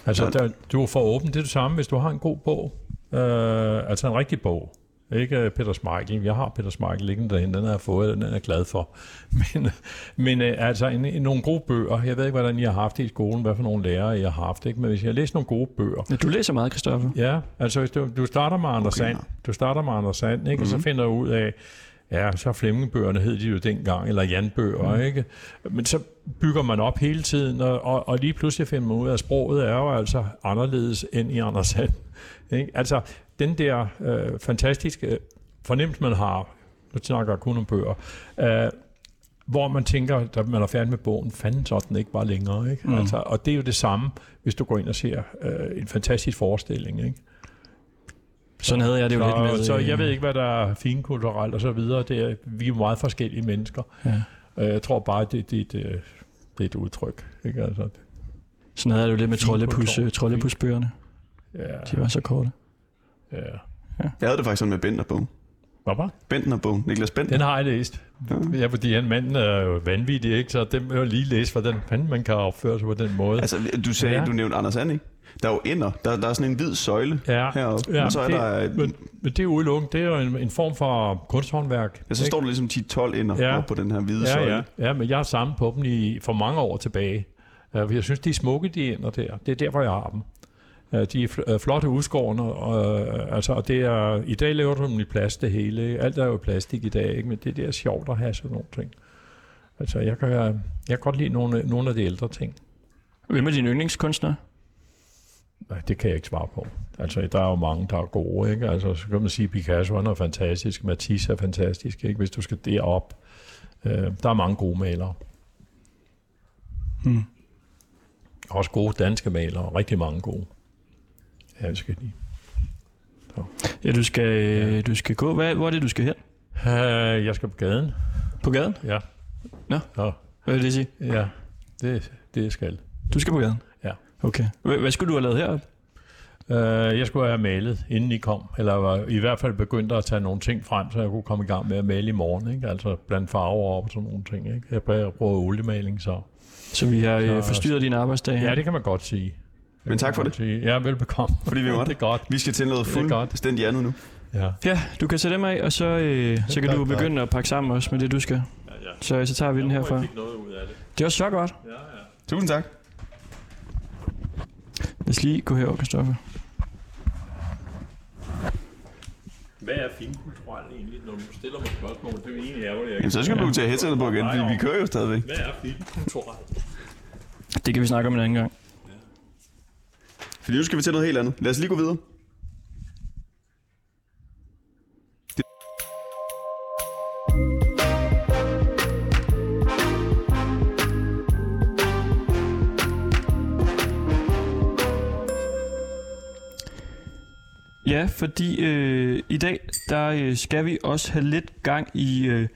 Altså, Så- der, du er for åben. Det er det samme, hvis du har en god bog. Øh, altså en rigtig bog. Ikke øh, Peter Smeichel. Jeg har Peter Smeichel liggende derhen. Den har jeg fået, den er jeg glad for. Men, men øh, altså en, en, nogle gode bøger. Jeg ved ikke, hvordan I har haft det i skolen, hvad for nogle lærere I har haft. Ikke? Men hvis jeg læst nogle gode bøger, Ja, du læser meget, Christoffer. Ja, altså hvis du, du starter med Anders Okay, Sand, du starter med Anders Sand, ikke? Mm-hmm. og så finder du ud af, ja, så Flemmingbøgerne hed de jo dengang, eller Janbøger, mm. ikke? Men så bygger man op hele tiden, og, og, og lige pludselig finder man ud af, at sproget er jo altså anderledes end i Anders Sand. Ikke? Altså, den der øh, fantastiske fornemmelse, man har, nu snakker jeg kun om bøger, øh, hvor man tænker, da man er færdig med bogen, fanden så den ikke bare længere. Ikke? Mm. Altså, og det er jo det samme, hvis du går ind og ser øh, en fantastisk forestilling. Ikke? Sådan havde jeg det jo så, lidt med... Så øh, jeg ved ikke, hvad der er finkulturelt og så videre. Det er, vi er meget forskellige mennesker. Ja. Øh, Jeg tror bare, det, det, det, det er et udtryk. Ikke? Altså, det, Sådan havde jeg det jo lidt med trollepus, kultur. øh, trollepusbøgerne. ja, De var så korte. ja. Jeg havde det faktisk sådan med Benderbogen. Hvad? Bentner-bogen. Niklas Bentner. Den har jeg læst. Ja, fordi han manden er jo vanvittig, ikke? Så den vil jeg lige læse, hvordan fanden man kan opføre sig på den måde. Altså, du sagde, Ja. ja. du nævnte Anders And, ikke? Der er jo ender. Der, der er sådan en hvid søjle Ja. heroppe. Ja, og så er det, der... men, men det er udelukket. Det er jo en, en form for kunsthåndværk. Ja, så ikke? står der ligesom 10-12 ender Ja. på den her hvide ja, søjle. ja, ja, men jeg har samlet på dem i, for mange år tilbage. Uh, jeg synes, de er smukke, de ender der. Det er derfor, jeg har dem. Uh, de er fl- uh, flotte udskårende, og, uh, altså, og det er, i dag laver du dem i plast det hele. Ikke? Alt er jo plastik i dag, ikke? men det, det er sjovt at have sådan nogle ting. Altså, jeg kan, jeg kan godt lide nogle, nogle af de ældre ting. Hvem er din yndlingskunstner? Nej, det kan jeg ikke svare på. Altså, der er jo mange, der er gode, ikke? Altså, så kan man sige, Picasso han er fantastisk, Matisse er fantastisk, ikke? Hvis du skal derop. Øh, der er mange gode malere. Hmm. Også gode danske malere, rigtig mange gode. Ja, det skal de. Ja, du skal, ja. du skal gå. Hvad, hvor er det, du skal hen? Uh, jeg skal på gaden. På gaden? Ja. Nå. Ja, Hvad vil det sige? ja det, det skal. Du skal på gaden? Okay. Hvad, skulle du have lavet heroppe? Uh, jeg skulle have malet, inden I kom. Eller var i hvert fald begyndt at tage nogle ting frem, så jeg kunne komme i gang med at male i morgen. Ikke? Altså blandt farver op og sådan nogle ting. Ikke? Jeg bruger bruger oliemaling, så... Så vi har øh, Så- forstyrret din arbejdsdag her. Ja, det kan man godt sige. Men tak for det. Sige. Ja, velbekomme. Fordi vi måtte. Det er godt. Vi skal til noget Det er godt. fuldstændig andet nu. Ja. Ja, du kan tage dem af, og så, øh, så kan du begynde at pakke sammen også med det, du skal. Ja, ja. Så, så tager vi den herfra. fik noget ud af det. Det var så godt. Ja, ja. Tusind tak. Lad os lige gå herover, Kristoffer. Hvad er finkulturelt egentlig, når du stiller mig spørgsmål? Det er jo egentlig ærgerligt. jeg Jamen, så skal Ja. du tage headsetet på igen, fordi vi kører jo stadigvæk. Hvad er finkulturelt? Det kan vi snakke om en anden gang. Fordi nu skal vi til noget helt andet. Lad os lige gå videre. Ja, fordi øh, i dag, der øh, skal vi også have lidt gang i, øh,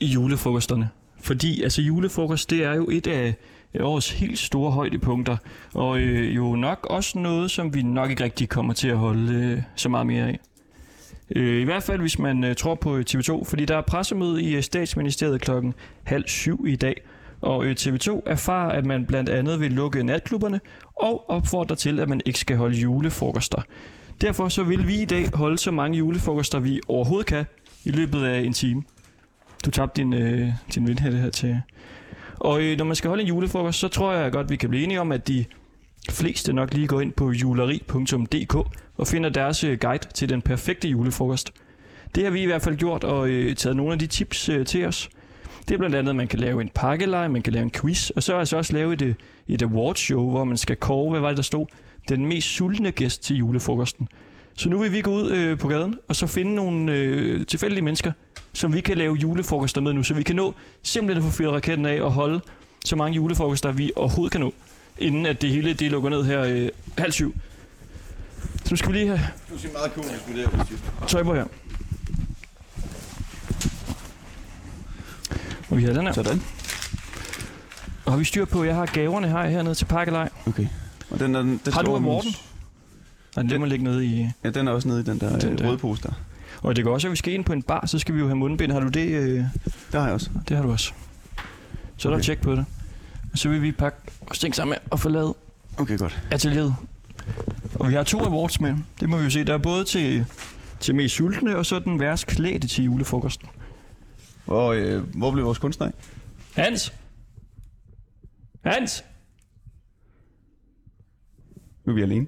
i julefrokosterne. Fordi altså julefrokost, det er jo et af årets helt store højdepunkter. Og øh, jo nok også noget, som vi nok ikke rigtig kommer til at holde øh, så meget mere af. Øh, I hvert fald, hvis man øh, tror på øh, TV2, fordi der er pressemøde i øh, statsministeriet klokken halv syv i dag. Og øh, TV2 erfarer, at man blandt andet vil lukke natklubberne og opfordrer til, at man ikke skal holde julefrokoster. Derfor så vil vi i dag holde så mange julefrokoster, vi overhovedet kan i løbet af en time. Du tabte din, øh, din vindhætte her til. Og øh, når man skal holde en julefrokost, så tror jeg godt, vi kan blive enige om, at de fleste nok lige går ind på juleri.dk og finder deres øh, guide til den perfekte julefrokost. Det har vi i hvert fald gjort og øh, taget nogle af de tips øh, til os. Det er blandt andet, at man kan lave en pakkelej, man kan lave en quiz, og så altså også lave et, øh, et awardshow, hvor man skal kåre, hvad var det, der stod, den mest sultne gæst til julefrokosten. Så nu vil vi gå ud øh, på gaden, og så finde nogle øh, tilfældige mennesker, som vi kan lave julefrokoster med nu, så vi kan nå simpelthen at få fyret raketten af og holde så mange julefrokoster, vi overhovedet kan nå, inden at det hele det lukker ned her øh, halv syv. Så nu skal vi lige have Du ser meget komisk med det her tøj på her. Og vi har den her. Sådan. Og har vi styr på, jeg har gaverne her hernede til pakkelej. Okay. Og den, er, den, den Har du min- Morten? Nej, den må ligge nede i... Ja, den er også nede i den der, Den den der. der. røde pose der. Og det går også, at vi skal ind på en bar, så skal vi jo have mundbind. Har du det? Øh... Der har jeg også. Det har du også. Så er der Okay. tjek på det. Og så vil vi pakke vores ting sammen og forlade Okay, godt. atelieret. Og vi har to awards med. Det må vi jo se. Der er både til, til mest sultne, og så den værst klædte til julefrokosten. Hvor, øh, hvor blev vores kunstner af? Hans! Hans! Nu er vi alene.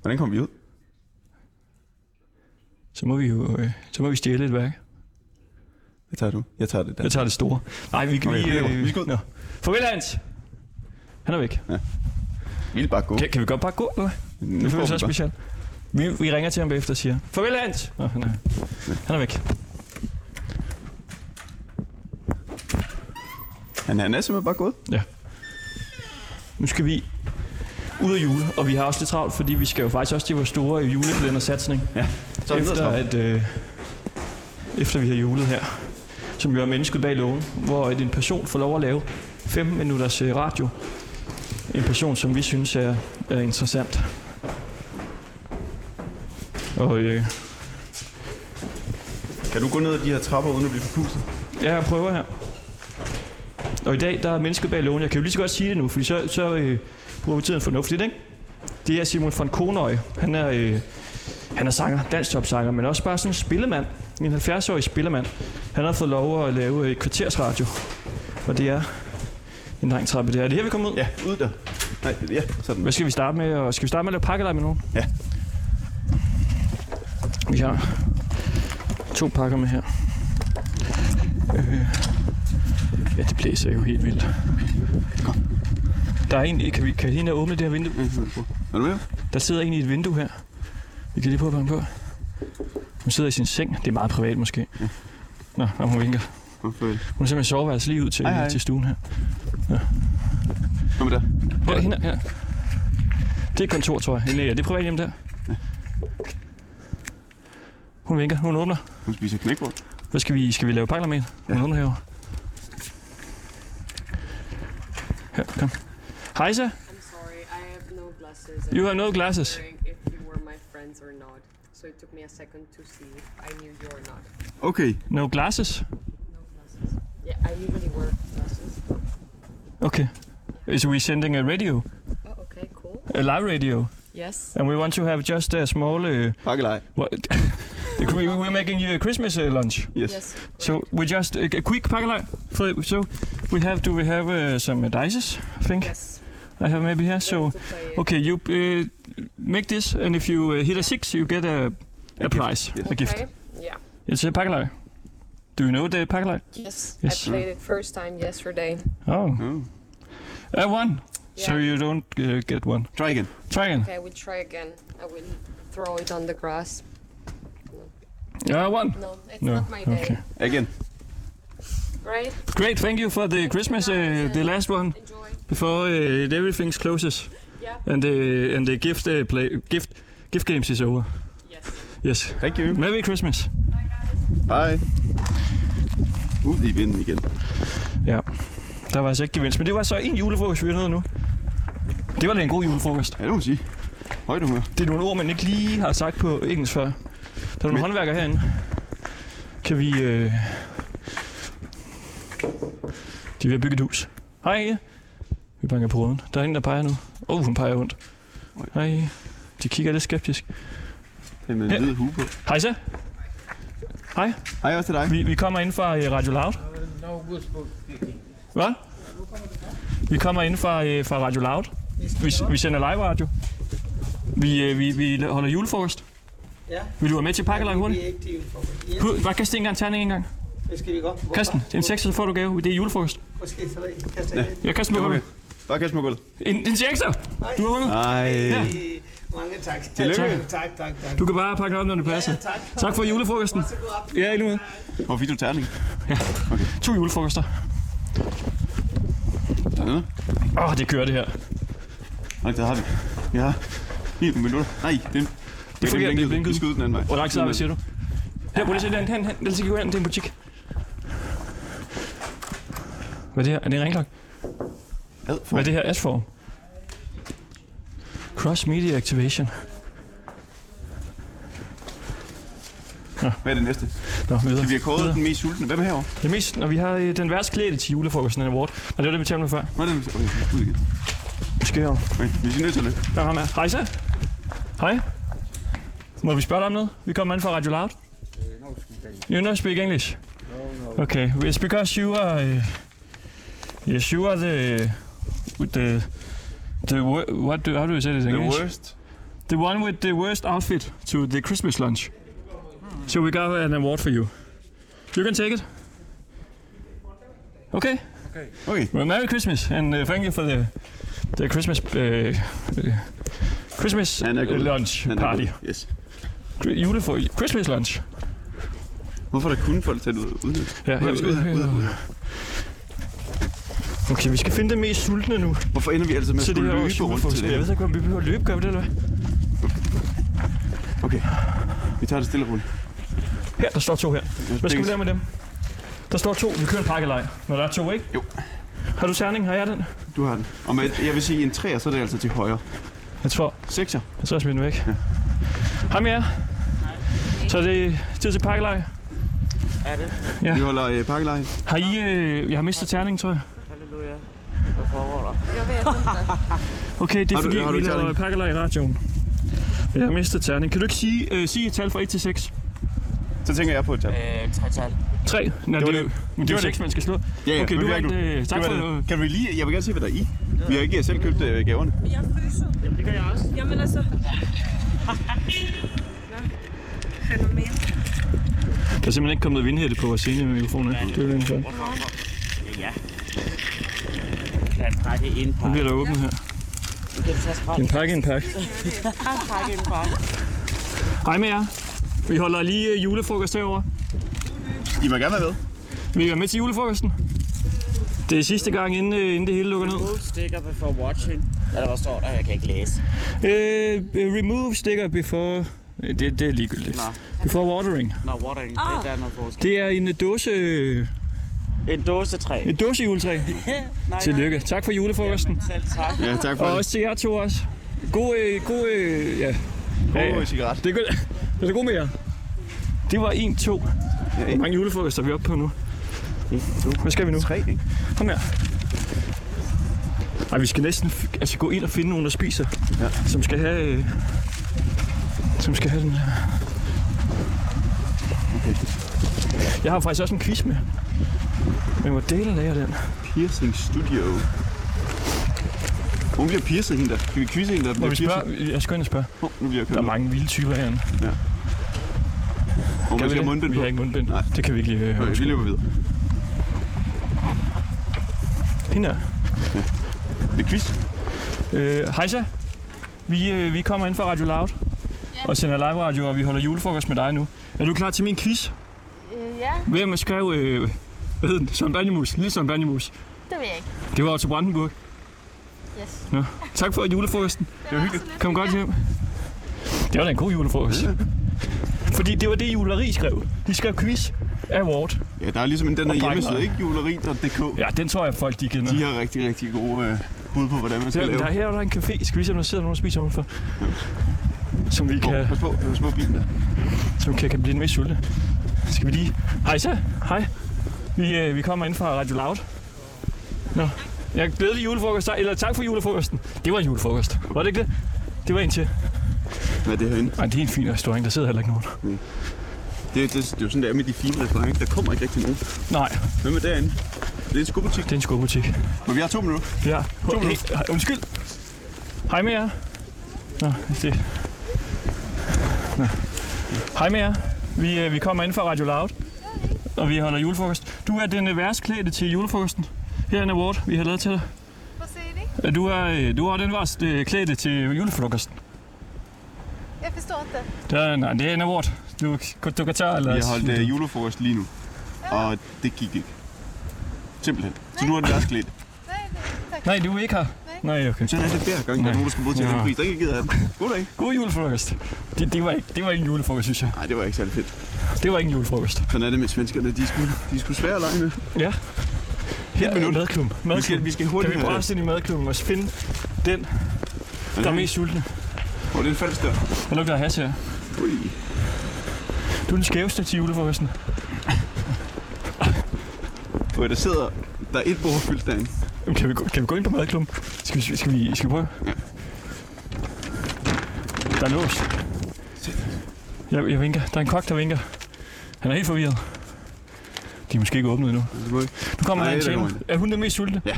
Hvordan kom vi ud? Så må vi jo øh, så må vi stjæle et værk. Hvad tager du? Jeg tager det der. Jeg tager det store. Nej, vi Okay, lige... vi skal ud. Nå. Farvel, Hans! Han er væk. Vi vil bare gå. Kan, kan vi godt bare gå, eller? Nu Det føles vi så specielt. Vi, vi ringer til ham bagefter og siger, farvel Hans! Nå, han, er, han er væk. Han, han er simpelthen bare gået. Nu skal vi ud af jule, og vi har også lidt travlt, fordi vi skal jo faktisk også til vores store julekalendersatsning. Ja. Så er efter, at, øh, efter vi har julet her, som jo er mennesket bag loven, hvor en person får lov at lave 15 minutters øh, radio. En person, som vi synes er, er interessant. Og øh, Kan du gå ned ad de her trapper, uden at blive forpustet? Ja, jeg prøver her. Og i dag, der er mennesket bag lågen. Jeg kan jo lige så godt sige det nu, fordi så, så øh, bruger vi tiden fornuftigt, ikke? Det er Simon von Konøj. Han er, øh, han er sanger, dansk topsanger, men også bare sådan en spillemand. En 70-årig spillemand. Han har fået lov at lave et kvartersradio. Og det er en lang trappe. Det er det her, vi kommer ud. Ja, ud der. Nej, ja, sådan. Hvad skal vi starte med? Og skal vi starte med at lave pakkelej med nogen? Ja. Vi har to pakker med her. Øh, ja, det blæser jo helt vildt. Der er en, kan vi kan hende åbne det her vindue? Er du med? Der sidder en i et vindue her. Vi kan lige prøve at banke på. Hun sidder i sin seng. Det er meget privat måske. Nå, og hun vinker. Hvorfor? Hun er simpelthen soveværelse lige ud til, Hej, hej. til stuen her. Kom med der. Ja, hende her. Det er kontor, tror jeg. Eller, ja, det er privat hjem der. Hun vinker. Hun åbner. Hun spiser knækbrød. Hvad skal vi, skal vi lave pakker med? Hun åbner herovre. Her, kom. Hejsa, I'm sorry, I have no glasses. You have no glasses? if you were my friends or not. So it took me a second to see if I knew you or not. Okay. no glasses? No glasses. Yeah, I usually wear glasses. Okay. Is we sending a radio? Oh, okay, cool. A live radio? Yes. And we want to have just a small... Uh, Pakkelej. what, we, we're making you a Christmas uh, lunch. Yes. Yes. So we just... A, a quick pakkelej. So we have... Do we have uh, some uh, dices, I think? Yes. I have maybe here. So... To play it. Okay, you uh, make this, and if you uh, hit a six, you get a, a, A gift, prize, yes. a gift. Okay. Yeah. It's a pakkelej. Do you know the pakkelej? Yes. Yes. I played it first time yesterday. Oh, Oh. I won. Yeah. So you don't uh, get one. Try again. Try again. Okay, we'll try again. I will throw it on the grass. Yeah, I won. No, it's No. not my day. Okay. Again. Right? Great. Thank you for the Christmas, uh, the last one Enjoy. before uh, everything closes Yeah. and the and the gift uh, play gift gift games is over. Yes. Yes. Thank you. Merry Christmas. Hej. Ud i vinden igen. Ja. Der var altså ikke gevinst, men det var så en julefrokost, vi nåede nu. Det var da en god julefrokost. Ja, det må man sige. Højt humør. Det er nogle ord, man ikke lige har sagt på engelsk før. Der er nogle Men- håndværkere herinde. Kan vi... Øh... De er ved at bygge et hus. Hej, Inge. Vi banker på ruden. Der er en, der peger nu. Åh, oh, hun peger rundt. Oj. Hej, Inge. De kigger lidt skeptisk. Det er med en hvid hue på. Hej så. Hej. Hej også til dig. Vi, vi kommer ind fra øh, Radio Loud. Hvad? Vi kommer ind fra, øh, fra Radio Loud. Vi, vi sender live radio. Vi, øh, vi, vi holder julefrokost. Ja. Vil du være med til pakkelej Vi hurtigt? er ikke til julefrokost. Hu- Bare kast en gang terning en gang. det skal vi godt. Hvorfor? Kast den. Det er en 6, så får du gave. Det er julefrokost. Måske så ikke. Kast den. Jeg kaster med Okay. okay. Bare kast mig gulvet. En, en 6, Du har vundet. Nej. Ja. Mange tak. Tillykke. Tak, tak, tak. tak. Du kan bare pakke op, når det passer. Ja, tak. Tak for julefrokosten. Ja, endnu med. Hvor fik du terning? To julefrokoster. Dernede. Åh, oh, det kører det her. Nej, der har vi. Ja. 9 minutter. Nej, den. Det Det fungerer, det er blinket. Vi skal ud den anden vej. Hvor lang tid har vi, siger du? Her, prøv lige at se den. Hen, hen. Lad os gå hen. Det er en butik. Hvad er det her? Er det en for. Hvad er det her? S-form? Cross Media Activation. Hvad er det næste? Nå, videre. Vi har kåret videre. den mest sultne. Hvem er herovre? Det mest, når vi har øh, den værst klædte til julefrokosten, en award. Og det var det, vi talte med før. Nå, det er okay, ud igen. Måske her. Okay, vi er nødt til løbe. Der er ham her. Hej så. Hej. Må vi spørge dig om noget? Vi kommer ind fra Radio Loud. You know speak English? Okay, it's because you are... Uh, yes, you are the... The... The what do, how do you say this in The English? worst. The one with the worst outfit to the Christmas lunch. So we got an award for you. You can take it. Okay. Okay. Well, Merry Christmas, and uh, thank you for the the Christmas uh, uh, Christmas god. lunch er party. Yes. Gr- Julefro Christmas lunch. Hvorfor er der kun folk til ud? ud? Ja, ud, ud, ud, ud. Okay, vi skal finde det mest sultne nu Hvorfor ender vi altid med at det skulle løbe rundt til Jeg ved det? ikke, om vi behøver at løbe, gør vi det, eller hvad? Okay. Vi tager det stille og roligt. Her, der står to her. Hvad skal vi lave med dem? Der står to. Vi kører en pakkelej. Når der er to, ikke? Jo. Har du terning? Har jeg den? Du har den. Og med, jeg vil sige, en træer, så er det altså til højre. Jeg tror. Sekser. Jeg tror, jeg smider den væk. Hej med jer. Så er det tid til pakkelej. Er det? Ja. Vi holder øh, pakkelej. Har I... Øh, jeg har mistet terningen, tror jeg. Halleluja. Hvad foregår der? Jag vet inte. Okay, det er Har du- fordi, har vi ikke laver terning? pakkelej i radioen. Jeg har mistet terning. Kan du ikke sige, øh, sige et tal fra 1 til 6? Så tænker jeg på et tal. Øh, tre tal. 3? Nej, det, var det, er det. det jo 6, man skal slå. Ja, ja, Okay, du vi vandt. Øh, tak Det for... det. Kan du lige... Jeg vil gerne se, hvad der er i. Vi har ikke selv købt øh, gaverne. Jag fryser. Jamen, det gør jeg også. Jamen alltså. Fenomen. Der er simpelthen ikke kommet vindhætte på vores scenemikrofon. Ja, det er jo den Kan jeg trække en Nu pakke? bliver der åbnet her. Du kan tage skrald. En pakke, en pakke. Trække en pakke. Hej med jer. Vi holder lige øh, julefrokost herovre. I må gerne være med. Vil I være med til julefrokosten? Det er sidste gang, inden, øh, inden det hele lukker ned. Remove sticker before watching. Eller hvad står der? Jeg kan ikke læse. Øh, remove sticker before... øh, Det, det er ligegyldigt. Nå. Before watering. Nå, watering. Det er der er noget forskel. Det er en øh, dåse, øh, En dåse træ. en dåse juletræ. Nej, Tillykke. Tak for julefrokosten. Selv tak. Ja, tak for Og det. også til jer to også. God, øh, god, øh, ja. Ja, ja. God cigaret. Det er godt. Det er god med jer. Det var 1, 2. Hvor mange julefrokoster er vi oppe på nu? Hvad skal vi nu? Tre, ikke? Kom her. Ej, vi skal næsten altså, gå ind og finde nogen, der spiser. Ja. Som skal have... Øh, som skal have den her. Okay. Jeg har faktisk også en quiz med. Men hvor delen er den? Piercing Studio. Hun bliver piercing hende der. Skal vi quizze hende der? Må bliver vi spørge? Jeg skal ind og spørge. Oh, nu bliver jeg kørt. Der er mange vilde typer herinde. Og man Kan vi skal have mundbind Vi på. har ikke mundbind. Nej. Det kan vi ikke lige øh, høre. Okay, vi løber videre. Hende her. Det er quiz. Øh, Hejsa. Vi, øh, vi kommer ind fra Radio Loud. Og sender live radio, og vi holder julefrokost med dig nu. Er du klar til min quiz? Øh, ja, Hvem skrev, øh, hvad hed den? Søren Banjemus. Lille Søren Banjemus. det vil jeg ikke. Det var Otto Brandenburg. Yes. Nå. Tak for julefrokosten. Det var hyggeligt. Kom godt hjem. Det var da en god julefrokost. Fordi det var det, juleri skrev. De skrev quiz award. Ja, der er ligesom en den her Og hjemmeside, ikke? Juleri.dk. Ja, den tror jeg, folk de kender. De har rigtig, rigtig gode øh, bud på, hvordan man skal Der, lave. der, her er der en café. Skal vi se, om der sidder nogen og spiser udenfor? Som vi kan, Pas på, pas på bilen der. som kan, kan blive en vis sulte. Skal vi lige... Hej så. Hej. Vi, øh, vi kommer ind fra Radio Loud. Nå. Jeg glædelig julefrokost. Eller tak for julefrokosten. Det var en julefrokost. Var det ikke det? Det var en til. Hvad er det herinde? Ej, det er en fin restaurant. Der sidder heller ikke nogen. Det, det, det, er jo sådan, det er med de fine restauranter. Der kommer ikke rigtig nogen. Nej, Hvem er derinde? Det er en skobutik. det er en skobutik. Men vi har to minutter. Ja. Hey, hej, undskyld. Hej med jer. Nå, det... Nå. Hej med jer. Vi, øh, vi kommer ind fra Radio Loud, og vi holder julefrokost. Du er den øh, værstklædte til julefrokosten. Her er en award, vi har lavet til dig. Vad säger ni? Øh, Du er, øh, du er den værst øh, klædte til julefrokosten. Jag förstår inte. Det er, nej, det er en award. Du, du kan tage, eller... Vi har holdt øh, julefrokost lige nu. Og det gik ikke. Simpelthen. Så nu er det deres klædt. Nej, nej, tack. Nej, du er ikke her. Nej, okay. Sådan er det hver gang, der er nogen, der skal til Ja. den pris. Der er ikke givet af den. Goddag. God julefrokost. Det, det, var ikke, det var ikke en julefrokost, synes jeg. Nej, det var ikke særlig fedt. Det var ikke en julefrokost. Sådan er det med svenskerne. De skulle, de skulle svære at lege med. Ja. Er minut. madklubben. Vi skal, vi skal hurtigt Kan vi bræste ind i madklubben og finde den, der er mest sultne? Åh, det er en falsk dør. Hvad lugter hash her? Ui. Du er den skæveste til julefrokosten. Og der sidder... Der er et bord fyldt derinde. Jamen, Kan vi, gå- kan vi gå ind på madklubben? Skal vi, skal vi, skal vi prøve? Der er lås. Jeg, jeg vinker. Der er en kok, der vinker. Han er helt forvirret. De er måske ikke åbnet endnu. Det ikke. Nu kommer Nej, der til. Er hun den mest sultne? Ja.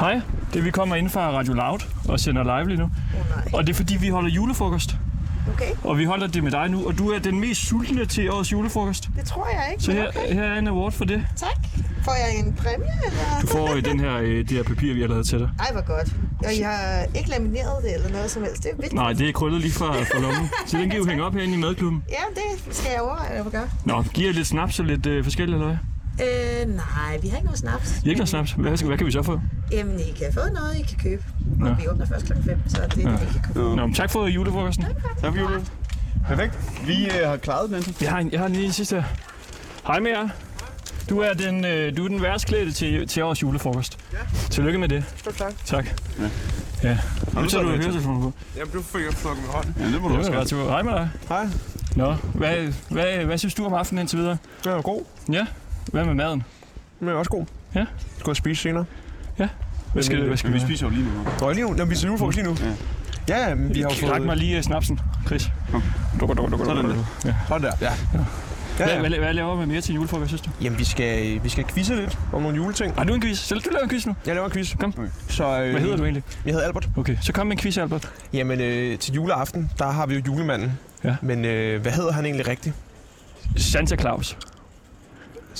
Hej, det er, vi kommer ind fra Radio Loud og sender live lige nu. Åh nej. Og det er fordi, vi holder julefrokost. Okay, Og vi holder det med dig nu, og du er den mest sultne til årets julefrokost. det tror jeg ikke. Så her, okay. her er en award for det. Tak. Får jeg en præmie, eller? Du får øh, den her, øh, det her papir, vi har lavet til dig. Ej, hvor godt. Og I har ikke lamineret det eller noget som helst. Det er vigtigt. Nej, det er krøllet lige fra, fra lommen. Så den kan jo hænge op herinde i madklubben. Ja, det skal jeg overveje at gøre. Nå, giver jeg lidt snaps og lidt øh, forskelligt, eller hvad? Øh, nej, vi har ikke noget snaps. I har ikke noget snaps? Hvad, skal, hvad kan vi så få? Jamen, I kan få noget, I kan købe. Og vi åbner først klokken 5, så det er det, I kan købe. Nå. Men tak for julefrokosten. Tak for julen. Perfekt. Vi øh, har klaret den. Jeg har, en, jeg har lige en sidste her. Hej med jer. Du er den, øh, du er den værstklædte til, til årets julefrokost. Ja. Tillykke med det. Stort tak. Tak. Ja. Ja. Nu du tager du høretelefonen på. Jamen, du fik jeg fucking med hånden. Ja, det må du Det også godt. Hej med dig. Hej. Nå, hvad, hvad, hvad synes du om aftenen indtil videre? Den er god. Ja, hvad med maden? Den er også god. Ja. Skal jeg spise senere. Hvad skal, hvad skal vi vi spiser jo lige nu. Nå, lige nu. Jamen, vi ser julefrokost lige nu. Ja, ja men vi har jo fået... Ræk mig lige øh, snapsen, Chris. Dukker, dukker, dukker, Sådan der. Ja. Sådan der, ja. Hvad, Ja, ja. hvad, hvad laver man mere til julefrokost, synes du? Jamen, vi skal, vi skal quizze lidt om nogle juleting. Har du en quiz? Selv du laver en quiz nu? Jeg laver en quiz. Kom. Så, øh, Hvad hedder du egentlig? Jeg hedder Albert. Okay, så kom med en quiz, Albert. Jamen, øh, til juleaften, der har vi jo julemanden. Ja. Men øh, hvad hedder han egentlig rigtigt? Santa Claus.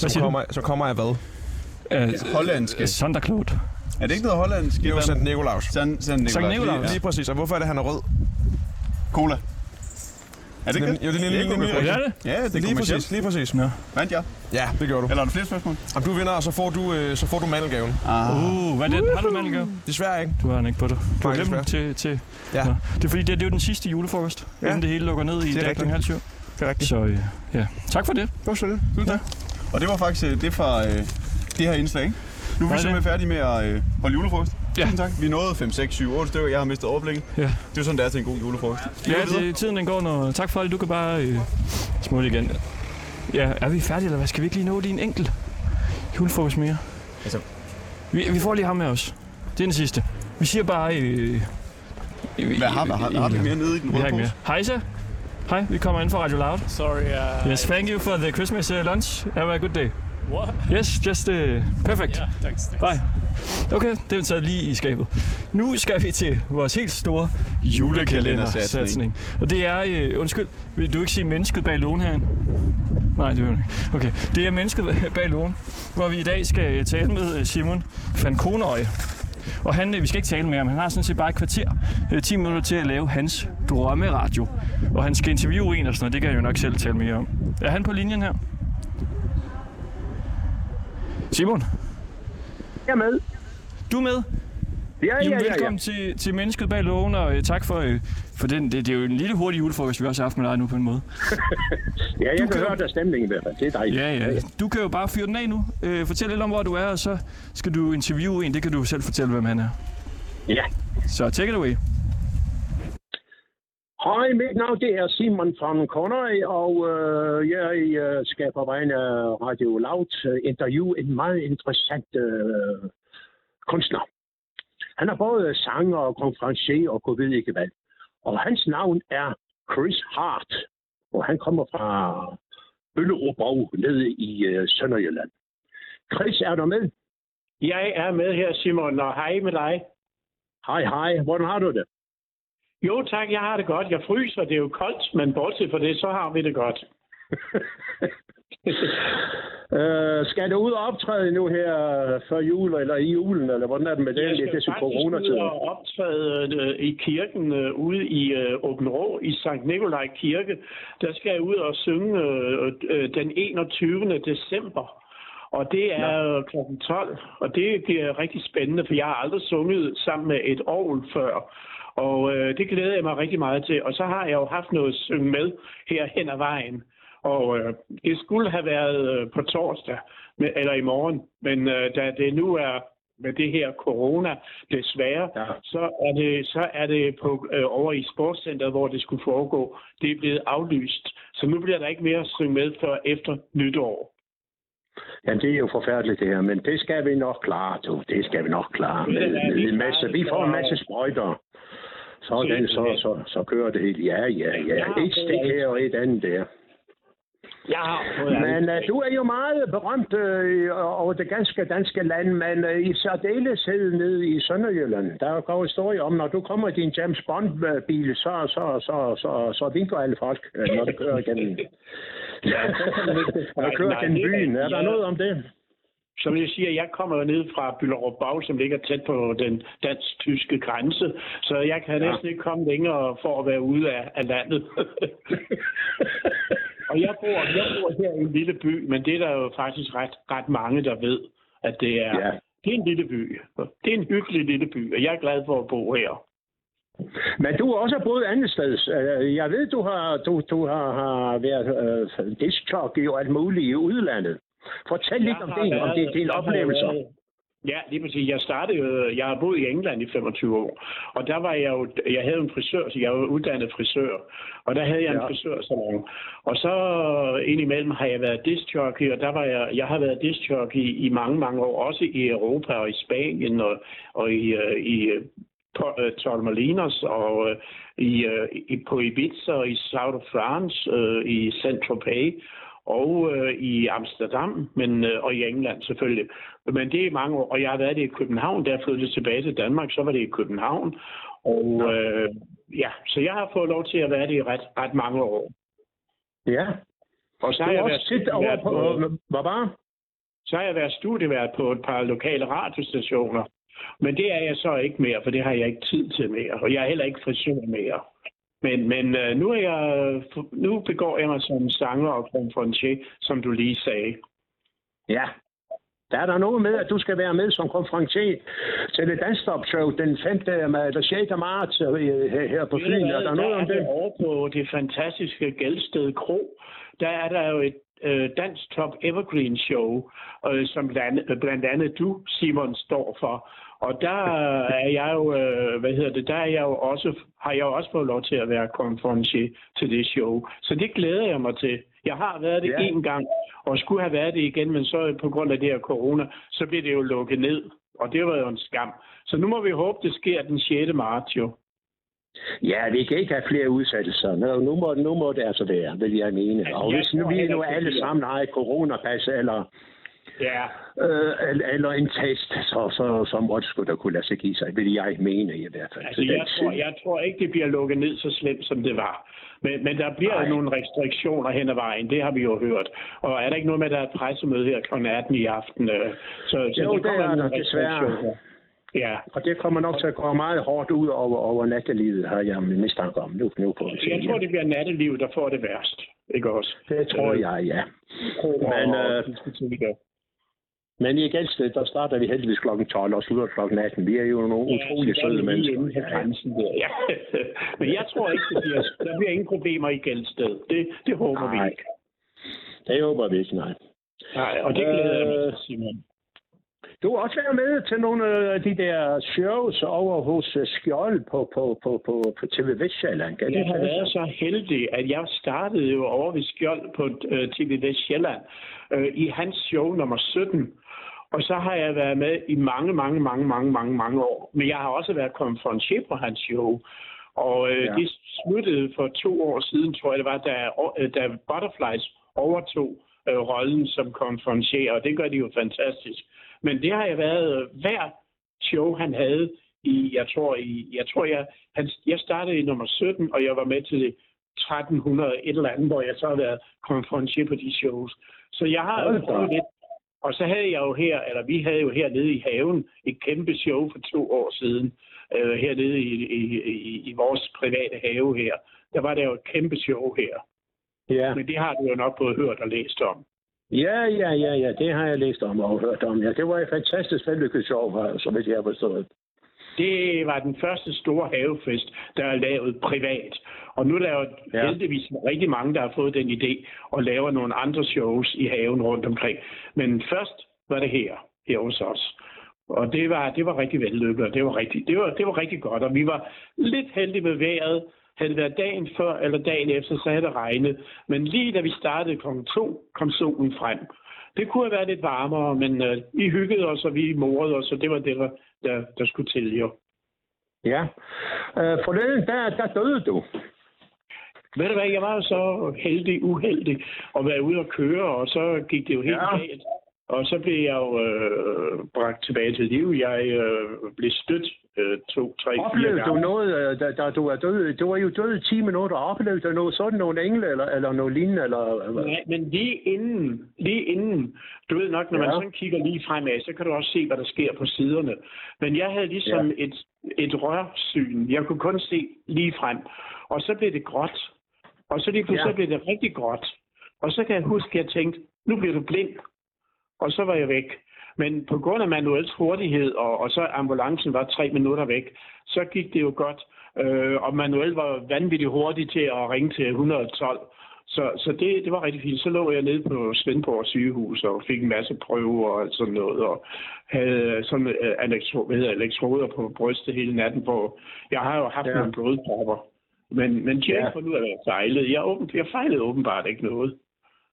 Du? kommer, som kommer af hvad? Uh, Hollandske. Santa Claus. Er det ikke noget hollandsk? Det er jo Sankt Nikolaus. Sankt Sankt Sankt Nikolaus. Nikolaus. Lige- Lige præcis. Og hvorfor er det, han er rød? Cola. Er det ikke det? Jo, det er lige, lige, lige, Er det? Ja, det er lige præcis, lige præcis. Nå. Vandt jeg? Ja, det gør du. Eller er der flere spørgsmål? Om du vinder, så får du, øh, så får du mandelgaven. Uh, hvad er det? Har du mandelgave? Desværre ikke. Du har den ikke på dig. Du har glemt til... til Ja. Nå. Det er fordi, det, det er jo den sidste julefrokost, Ja. ja. inden det hele lukker ned i Det er dag rigtigt. kl. halv syv. Det er rigtigt. Så øh, ja, tak for det. Det var så lidt. Og det var faktisk øh, det fra øh, det her indslag, ikke? Nu er vi simpelthen færdige med at øh, holde julefrokost. Ja. Tusind tak. Vi nåede 5, 6, 7, 8 stykker. Jeg har mistet overblikket. Ja. Det er jo sådan, det er til en god julefrokost. Ja, det, tiden den går, når... Tak for det. Du kan bare øh, smutte igen. Ja, er vi færdige, eller hvad? Skal vi ikke lige nå din enkelt julefrokost mere? Altså- Vi, vi får lige ham med os. Det er den sidste. Vi siger bare... Øh, Hvad har, har, har, har vi mere nede i den røde ikke mere. pose? Hej så. Hej, vi kommer ind fra Radio Loud. Sorry, uh, Yes, thank you for the Christmas uh, lunch. Have a good day. What? Yes, just uh, perfect. Yeah, thanks. thanks. Bye. Okay, det er taget lige i skabet. Nu skal vi til vores helt store julekalendersatsning. Og det er, øh, undskyld, vil du ikke sige mennesket bag lågen herinde? Nej, det vil ikke. Okay, det er mennesket bag lågen, hvor vi i dag skal øh, tale med øh, Simon van Konerøje. Og han, vi skal ikke tale med ham, han har sådan set bare et kvarter, øh, 10 minutter til at lave hans drømmeradio. Og han skal interviewe en og sådan noget, det kan jeg jo nok selv tale mere om. Er han på linjen her? Simon, Jeg er med. du er med? Ja, ja, Jamen, ja, ja. velkommen til, til Mennesket bag lågen, og øh, tak for, øh, for den. Det, det er jo en lille hurtig julefrokost, vi også har haft med dig nu på en måde. Ja, jeg Du kan kan- høre, der er stemning i hvert fald. Det er dejligt. Ja, ja. Du kan jo bare fyre den af nu. Øh, fortæl lidt om, hvor du er, og så skal du interviewe en. Det kan du selv fortælle, hvem han er. Ja. Så take it away. Hej, mit navn det er Simon von Connery, og øh, jeg øh, skal på vegne af Radio Loud øh, interviewe en meget interessant øh, kunstner. Han er både sanger og konferencier og kunne ved ikke hvad. Og hans navn er Chris Hart, og han kommer fra Øllerup nede i øh, Sønderjylland. Chris, er du med? Jeg er med her, Simon, og hej med dig. Hej, hej. Hvordan har du det? Jo tak, jeg har det godt. Jeg fryser, det er jo koldt, men bortset fra det, så har vi det godt. Øh, skal du ud og optræde nu her før jul, eller i julen, eller hvordan er det med det? Jeg Det er skal faktisk ud coronatid. og optræde øh, i kirken øh, ude i øh, Åben Rå, i Sankt Nikolaj Kirke. Der skal jeg ud og synge øh, øh, den 21. december. Og det er øh, kl. 12, og det bliver rigtig spændende, for jeg har aldrig sunget sammen med et orgel før. Og øh, det glæder jeg mig rigtig meget til. Og så har jeg jo haft noget at synge med her hen ad vejen. Og øh, det skulle have været øh, på torsdag, med, eller i morgen. Men øh, da det nu er med det her corona, desværre, Ja. så, er det, så er det på, øh, over i sportscenteret, hvor det skulle foregå. Det er blevet aflyst. Så nu bliver der ikke mere at synge med før efter nytår. Ja, det er jo forfærdeligt det her, men det skal vi nok klare, du. Det skal vi nok klare. Med, med en masse, vi får en masse sprøjter. Sådan, så, så, så kører det helt. Ja, ja, ja. Et stik her og et andet der. Fået Men uh, du er jo meget berømt uh, over det ganske danske land, men uh, i særdeleshed nede i Sønderjylland. Der går historie om, når du kommer i din James Bond-bil, så, så, så, så, så vinker alle folk, uh, når du kører gennem, når du kører gennem byen. Er der ja. noget om det? Som jeg siger, jeg kommer jo ned fra Byllerup Bag, som ligger tæt på den dansk-tyske grænse, så jeg kan Ja. næsten ikke komme længere for at være ude af, af landet. og jeg bor, jeg bor her i en lille by, men det er der jo faktisk ret, ret mange, der ved, at det er, Ja. det er en lille by. Det er en hyggelig lille by, og jeg er glad for at bo her. Men du har også boet andet sted. Øh, Jeg ved, du har, du, du har, har været øh, diskjockey og alt muligt i udlandet. Fortæl lidt om har det, om været- det, dine jeg har oplevelser. været- Ja, lige præcis. Jeg startede jeg har boet i England i 25 år, og der var jeg jo, jeg havde en frisør, så jeg var uddannet frisør, og der havde jeg en Ja. frisørsalon. Og så indimellem har jeg været discjockey, og der var jeg, jeg har været discjockey i mange, mange år, også i Europa og i Spanien og, og i, øh, i øh, på, Torremolinos og øh, i, øh, i, på Ibiza og i South of France, øh, i Saint-Tropez og øh, i Amsterdam, men, øh, og i England selvfølgelig. Men det er mange år, og jeg har været det i København, da jeg flyttede tilbage til Danmark, så var det i København. Og øh, ja, så jeg har fået lov til at være det i ret, ret mange år. Ja. Og så har jeg været set over studievært på... Hvad bare? så har jeg været studievært på et par lokale radiostationer. Men det er jeg så ikke mere, for det har jeg ikke tid til mere. Og jeg er heller ikke frisør mere. Men, men øh, nu, er jeg, nu begår jeg mig som sanger og konfrontier, som du lige sagde. Ja. Der er der noget med, at du skal være med som konferencier til det Danstop Show den 5. ma- eller 6. marts øh, her, på Fyn. Er der noget om det? Over på det fantastiske Gældsted Kro, der er der jo et øh, Dansk Top Evergreen Show, øh, som blandt, blandt andet du, Simon, står for. Og der er jeg jo, øh, hvad hedder det, der er jeg jo også, har jeg jo også fået lov til at være konferencier til det show. Så det glæder jeg mig til. Jeg har været det Ja. en gang, og skulle have været det igen, men så på grund af det her corona, så blev det jo lukket ned. Og det var jo en skam. Så nu må vi håbe, det sker den 6. marts jo. Ja, vi kan ikke have flere udsættelser. Nu, må, nu må det altså være, vil jeg mene. Og hvis nu vi nu alle sammen har et coronapas eller, Ja, øh, eller, en test, så, så, så må det sgu da kunne lade sig give sig, vil jeg mene i hvert fald. altså jeg tror, jeg tror ikke, det bliver lukket ned så slemt, som det var. Men, men der bliver Nej. nogle restriktioner hen ad vejen, det har vi jo hørt. Og er der ikke noget med, at der er et pressemøde her kl. 18 i aften? øh, Så, så Jo, det kommer er der desværre. Ja, Og det kommer nok til at gå meget hårdt ud over, over nattelivet, har jeg mistanke om. Nu, nu på jeg tror, det bliver natteliv, der får det værst. Ikke også? det tror jeg, ja. Men, øh. Men i Gældsted, der starter vi heldigvis kl. 12 og slutter kl. 18. Vi er jo nogle utrolig der er søde vi mennesker. inde på grænsen der, ja. Men jeg tror ikke, det bliver, der bliver ingen problemer i Gældsted. Det, det håber vi Nej. ikke. Det håber vi ikke, nej. Nej, og det glæder jeg mig Øh, til, Simon. Du har også været med til nogle af de der shows over hos øh, Skjold på, på, på, på, på TV Vestjylland. Kan Jeg det har været så heldig, at jeg startede jo over ved Skjold på øh, TV Vestjylland øh, i hans show nummer 17. Og så har jeg været med i mange, mange, mange, mange, mange, mange år. Men jeg har også været konferencier på hans show. Og øh, Ja. det sluttede for to år siden, tror jeg det var, da, øh, da Butterflies overtog øh, rollen som konferencier, og det gør de jo fantastisk. Men det har jeg været øh, hver show, han havde i, jeg tror, i, jeg, tror jeg, han, jeg startede i nummer 17, og jeg var med til det 1300 et eller andet, hvor jeg så har været konferencier på de shows. Så jeg har prøvet lidt. Og så havde jeg jo her, eller vi havde jo hernede i haven et kæmpe show for to år siden, øh, hernede i, i, i, i vores private have her. Der var der jo et kæmpe show her. Ja. Men det har du jo nok både hørt og læst om. ja, ja, ja, ja, det har jeg læst om og hørt om. Ja, det var et fantastisk vellykket show, så vidt jeg har forstået. Det var den første store havefest, der er lavet privat. Og nu er der jo Ja. ja. heldigvis rigtig mange, der har fået den idé og laver nogle andre shows i haven rundt omkring. Men først var det her, her hos os. Og det var, det var rigtig vellykket, og det var rigtig, det var, det var rigtig godt. Og vi var lidt heldige med vejret. Havde det været dagen før eller dagen efter, så havde det regnet. Men lige da vi startede kl. 2, kom solen frem. Det kunne have været lidt varmere, men øh, vi hyggede os, og vi morede os, og det var det, der, der, der skulle til jo. Ja. Øh, forleden, der, der døde du. Ved du hvad, jeg var så heldig, uheldig at være ude og køre, og så gik det jo helt ja. galt. Og så blev jeg jo øh, bragt tilbage til liv. Jeg øh, blev stødt øh, to, tre, fire Oplevede du gange. noget, øh, da, da du er død? Du var jo død i 10 minutter. Oplevede du noget sådan, nogle engle eller, eller noget lignende? Eller? Nej, men lige inden, lige inden, du ved nok, når man Ja. sådan kigger lige fremad, så kan du også se, hvad der sker på siderne. Men jeg havde ligesom ja. et, et rørsyn. Jeg kunne kun se lige frem. Og så blev det gråt. Og så lige pludselig ja. blev det rigtig gråt. Og så kan jeg huske, at jeg tænkte, nu bliver du blind. Og så var jeg væk. Men på grund af manuels hurtighed, og, og så ambulancen var tre minutter væk, så gik det jo godt. Øh, og Manuel var vanvittigt hurtig til at ringe til 112. Så, så det, det var rigtig fint. Så lå jeg nede på Svendborg sygehus og fik en masse prøver og sådan noget, og havde sådan øh, elektro, hvad hedder, elektroder på brystet hele natten på. Jeg har jo haft ja. nogle blodpropper, men, men tjek ja. for nu er jeg fejlet. Jeg, åben, jeg fejlede åbenbart ikke noget.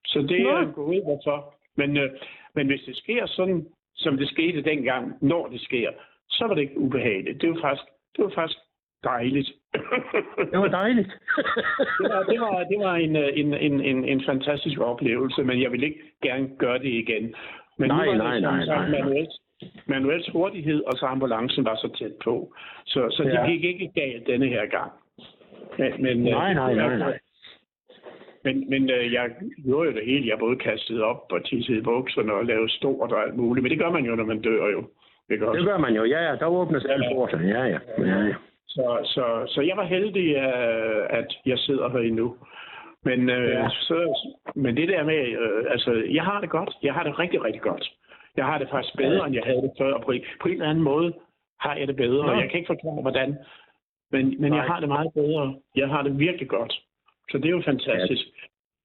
Så det er jeg gået hvorfor. Men, øh, men hvis det sker sådan, som det skete dengang, når det sker, så var det ikke ubehageligt. Det var faktisk, det var faktisk dejligt. Det var dejligt. det, var, det, var, det var en, en, en, en, en fantastisk oplevelse, men jeg vil ikke gerne gøre det igen. Men Nej, nu var nej, det, nej, nej, nej. Manuels, Manuels hurtighed, og så ambulancen var så tæt på. Så, så det Ja. gik ikke galt denne her gang. Men, men, øh, Nej, nej, nej, nej. Men, men øh, jeg gjorde jo det hele. Jeg både kastede op og tissede i bukserne og lavede stort og alt muligt. Men det gør man jo, når man dør jo. Ikke også? Det gør man jo. Ja, ja, der åbnes alle portene. Ja, ja. ja, ja. Så, så, så jeg var heldig, øh, at jeg sidder her endnu. Men, øh, Ja. ja. så, men det der med, øh, altså, jeg har det godt. Jeg har det rigtig, rigtig godt. Jeg har det faktisk bedre, end jeg havde det før. På, på en eller anden måde har jeg det bedre. Nå. Jeg kan ikke forklare, hvordan. Men, men jeg har det meget bedre. Jeg har det virkelig godt. Så det er jo fantastisk.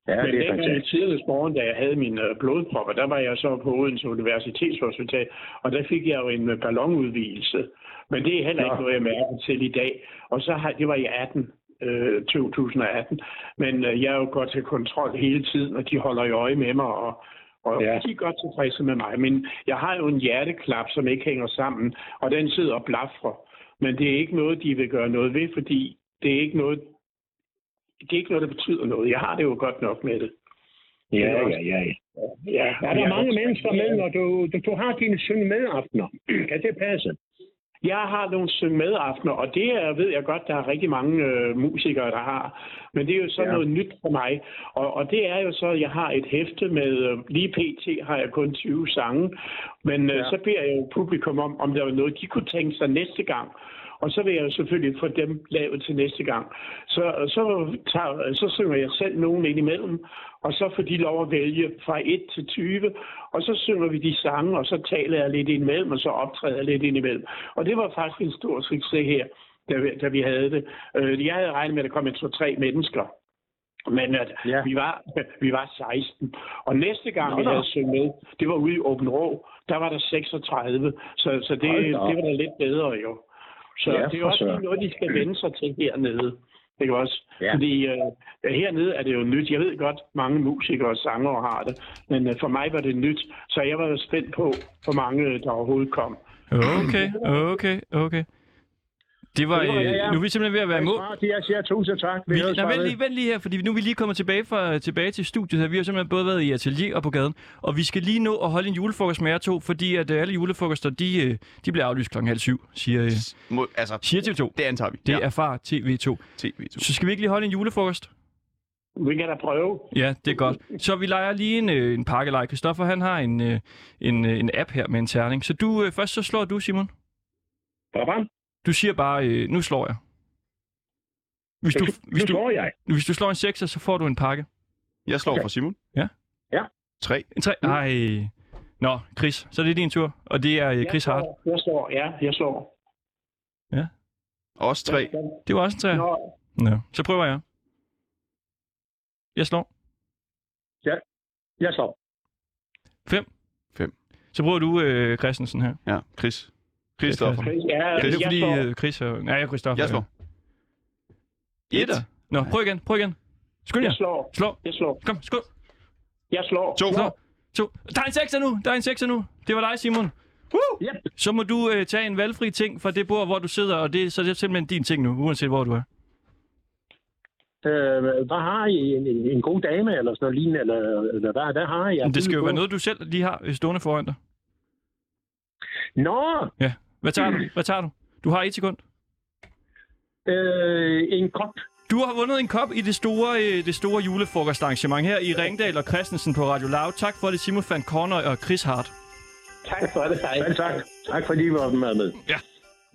Ja, Men det er dengang i fantastisk. tidernes morgen, da jeg havde mine øh, blodpropper, der var jeg så på Odense Universitetshospital, og der fik jeg jo en øh, ballonudvidelse. Men det er heller ikke Nå. noget, jeg mærker til i dag. Og så har, det var i 18, øh, 2018. Men øh, jeg er jo godt til kontrol hele tiden, og de holder i øje med mig, og, og Ja. ja. de er godt tilfredse med mig. Men jeg har jo en hjerteklap, som ikke hænger sammen, og den sidder og blafrer. Men det er ikke noget, de vil gøre noget ved, fordi det er ikke noget, det er ikke noget, der betyder noget. Jeg har det jo godt nok med det. Ja, ja, ja. ja. Ja, Er der jeg- mange mennesker med, når du, du, du har dine synge med aftener? Kan det passe? Jeg har nogle synge med aftener, og det er, ved jeg godt, der er rigtig mange øh, musikere, der har. Men det er jo så Ja. ja. noget nyt for mig. Og, og det er jo så, at jeg har et hæfte med, øh, lige pt. har jeg kun 20 sange. Men øh, Ja. så beder jeg jo publikum om, om der var noget, de kunne tænke sig næste gang. Og så vil jeg jo selvfølgelig få dem lavet til næste gang. Så, så, tager, så synger jeg selv nogen ind imellem, og så får de lov at vælge fra 1 til 20, og så synger vi de sange, og så taler jeg lidt indimellem, og så optræder jeg lidt indimellem. Og det var faktisk en stor succes her, da vi, da vi havde det. Øh, Jeg havde regnet med, at der kom to-tre mennesker. Men at Ja. vi, var, vi var 16. Og næste gang, Nå, vi havde synget med, det var ude i Åben Rå. Der var der 36. Så, så det, det var da lidt bedre jo. Så Ja, det er for også lige noget, de skal vende sig til hernede. Ikke også? Ja. Ja. Fordi øh, hernede er det jo nyt. Jeg ved godt, mange musikere og sangere har det. Men øh, for mig var det nyt. Så jeg var jo spændt på, hvor mange der overhovedet kom. Okay, okay, okay. Det var, Det var- ja, ja. øh, nu er vi simpelthen ved at være i mål. Jeg siger tusind tak. Vi, høres nej, vent lige, vent lige her, fordi nu er vi lige kommet tilbage, fra, tilbage til studiet her. Vi har simpelthen både været i atelier og på gaden, og vi skal lige nå at holde en julefrokost med jer to, fordi at øh, alle julefrokoster, de, øh, de bliver aflyst klokken halv syv, siger, øh, Må, altså, siger TV2. det antager vi. Det er far TV2. TV2. Så skal vi ikke lige holde en julefrokost? Vi kan da prøve. Ja, det er godt. Så vi leger lige en, øh, en pakkelej. Christoffer, han har en, øh, en, øh, en app her med en terning. Så du, øh, først så slår du, Simon. Papa, Du siger bare, øh, nu slår jeg. Hvis du, hvis, du, slår jeg. hvis du slår en 6, så får du en pakke. Jeg slår Okay. for Simon. Ja. Ja. Tre. En 3. Ej. Nå, Chris, så er det din tur. Og det er øh, Chris jeg Hart. slår, jeg slår, ja, jeg slår. Også tre. Det var også en 3. Nå, Nå, så prøver jeg. Jeg slår. Jeg slår. 5. Fem. Så prøver du øh, Christensen her. Ja, Chris. Christoffer. ja, det er jeg fordi slår. øh, Chris er... Nej, jeg er Christoffer. Jeg slår. Ja. Etter. Nå, prøv igen, prøv igen. Skynd jer. Jeg slår. Slå. Jeg slår. Kom, skål. Jeg slår. To. Slå. To. Der er en sekser nu. Der er en sekser nu. Det var dig, Simon. Yep. Så må du øh, tage en valgfri ting fra det bord, hvor du sidder, og det, så det er simpelthen din ting nu, uanset hvor du er. Øh, hvad har I? En, en, en god dame eller sådan noget lignende? Eller, eller hvad, hvad har I? Men det skal jo være noget, du selv lige har stående foran dig. Nå, Ja. Hvad tager du? Hvad tager du? Du har et sekund. øh, en kop. Du har vundet en kop i det store, øh, det store julefrokostarrangement her i Ringdal og Christensen på Radio Loud. Tak for det, Simon van Corner og Chris Hart. Tak for det. Hej. Tak. Tak fordi I var med.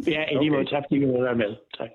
Ja, i lige måde. Tak fordi I være med. Tak.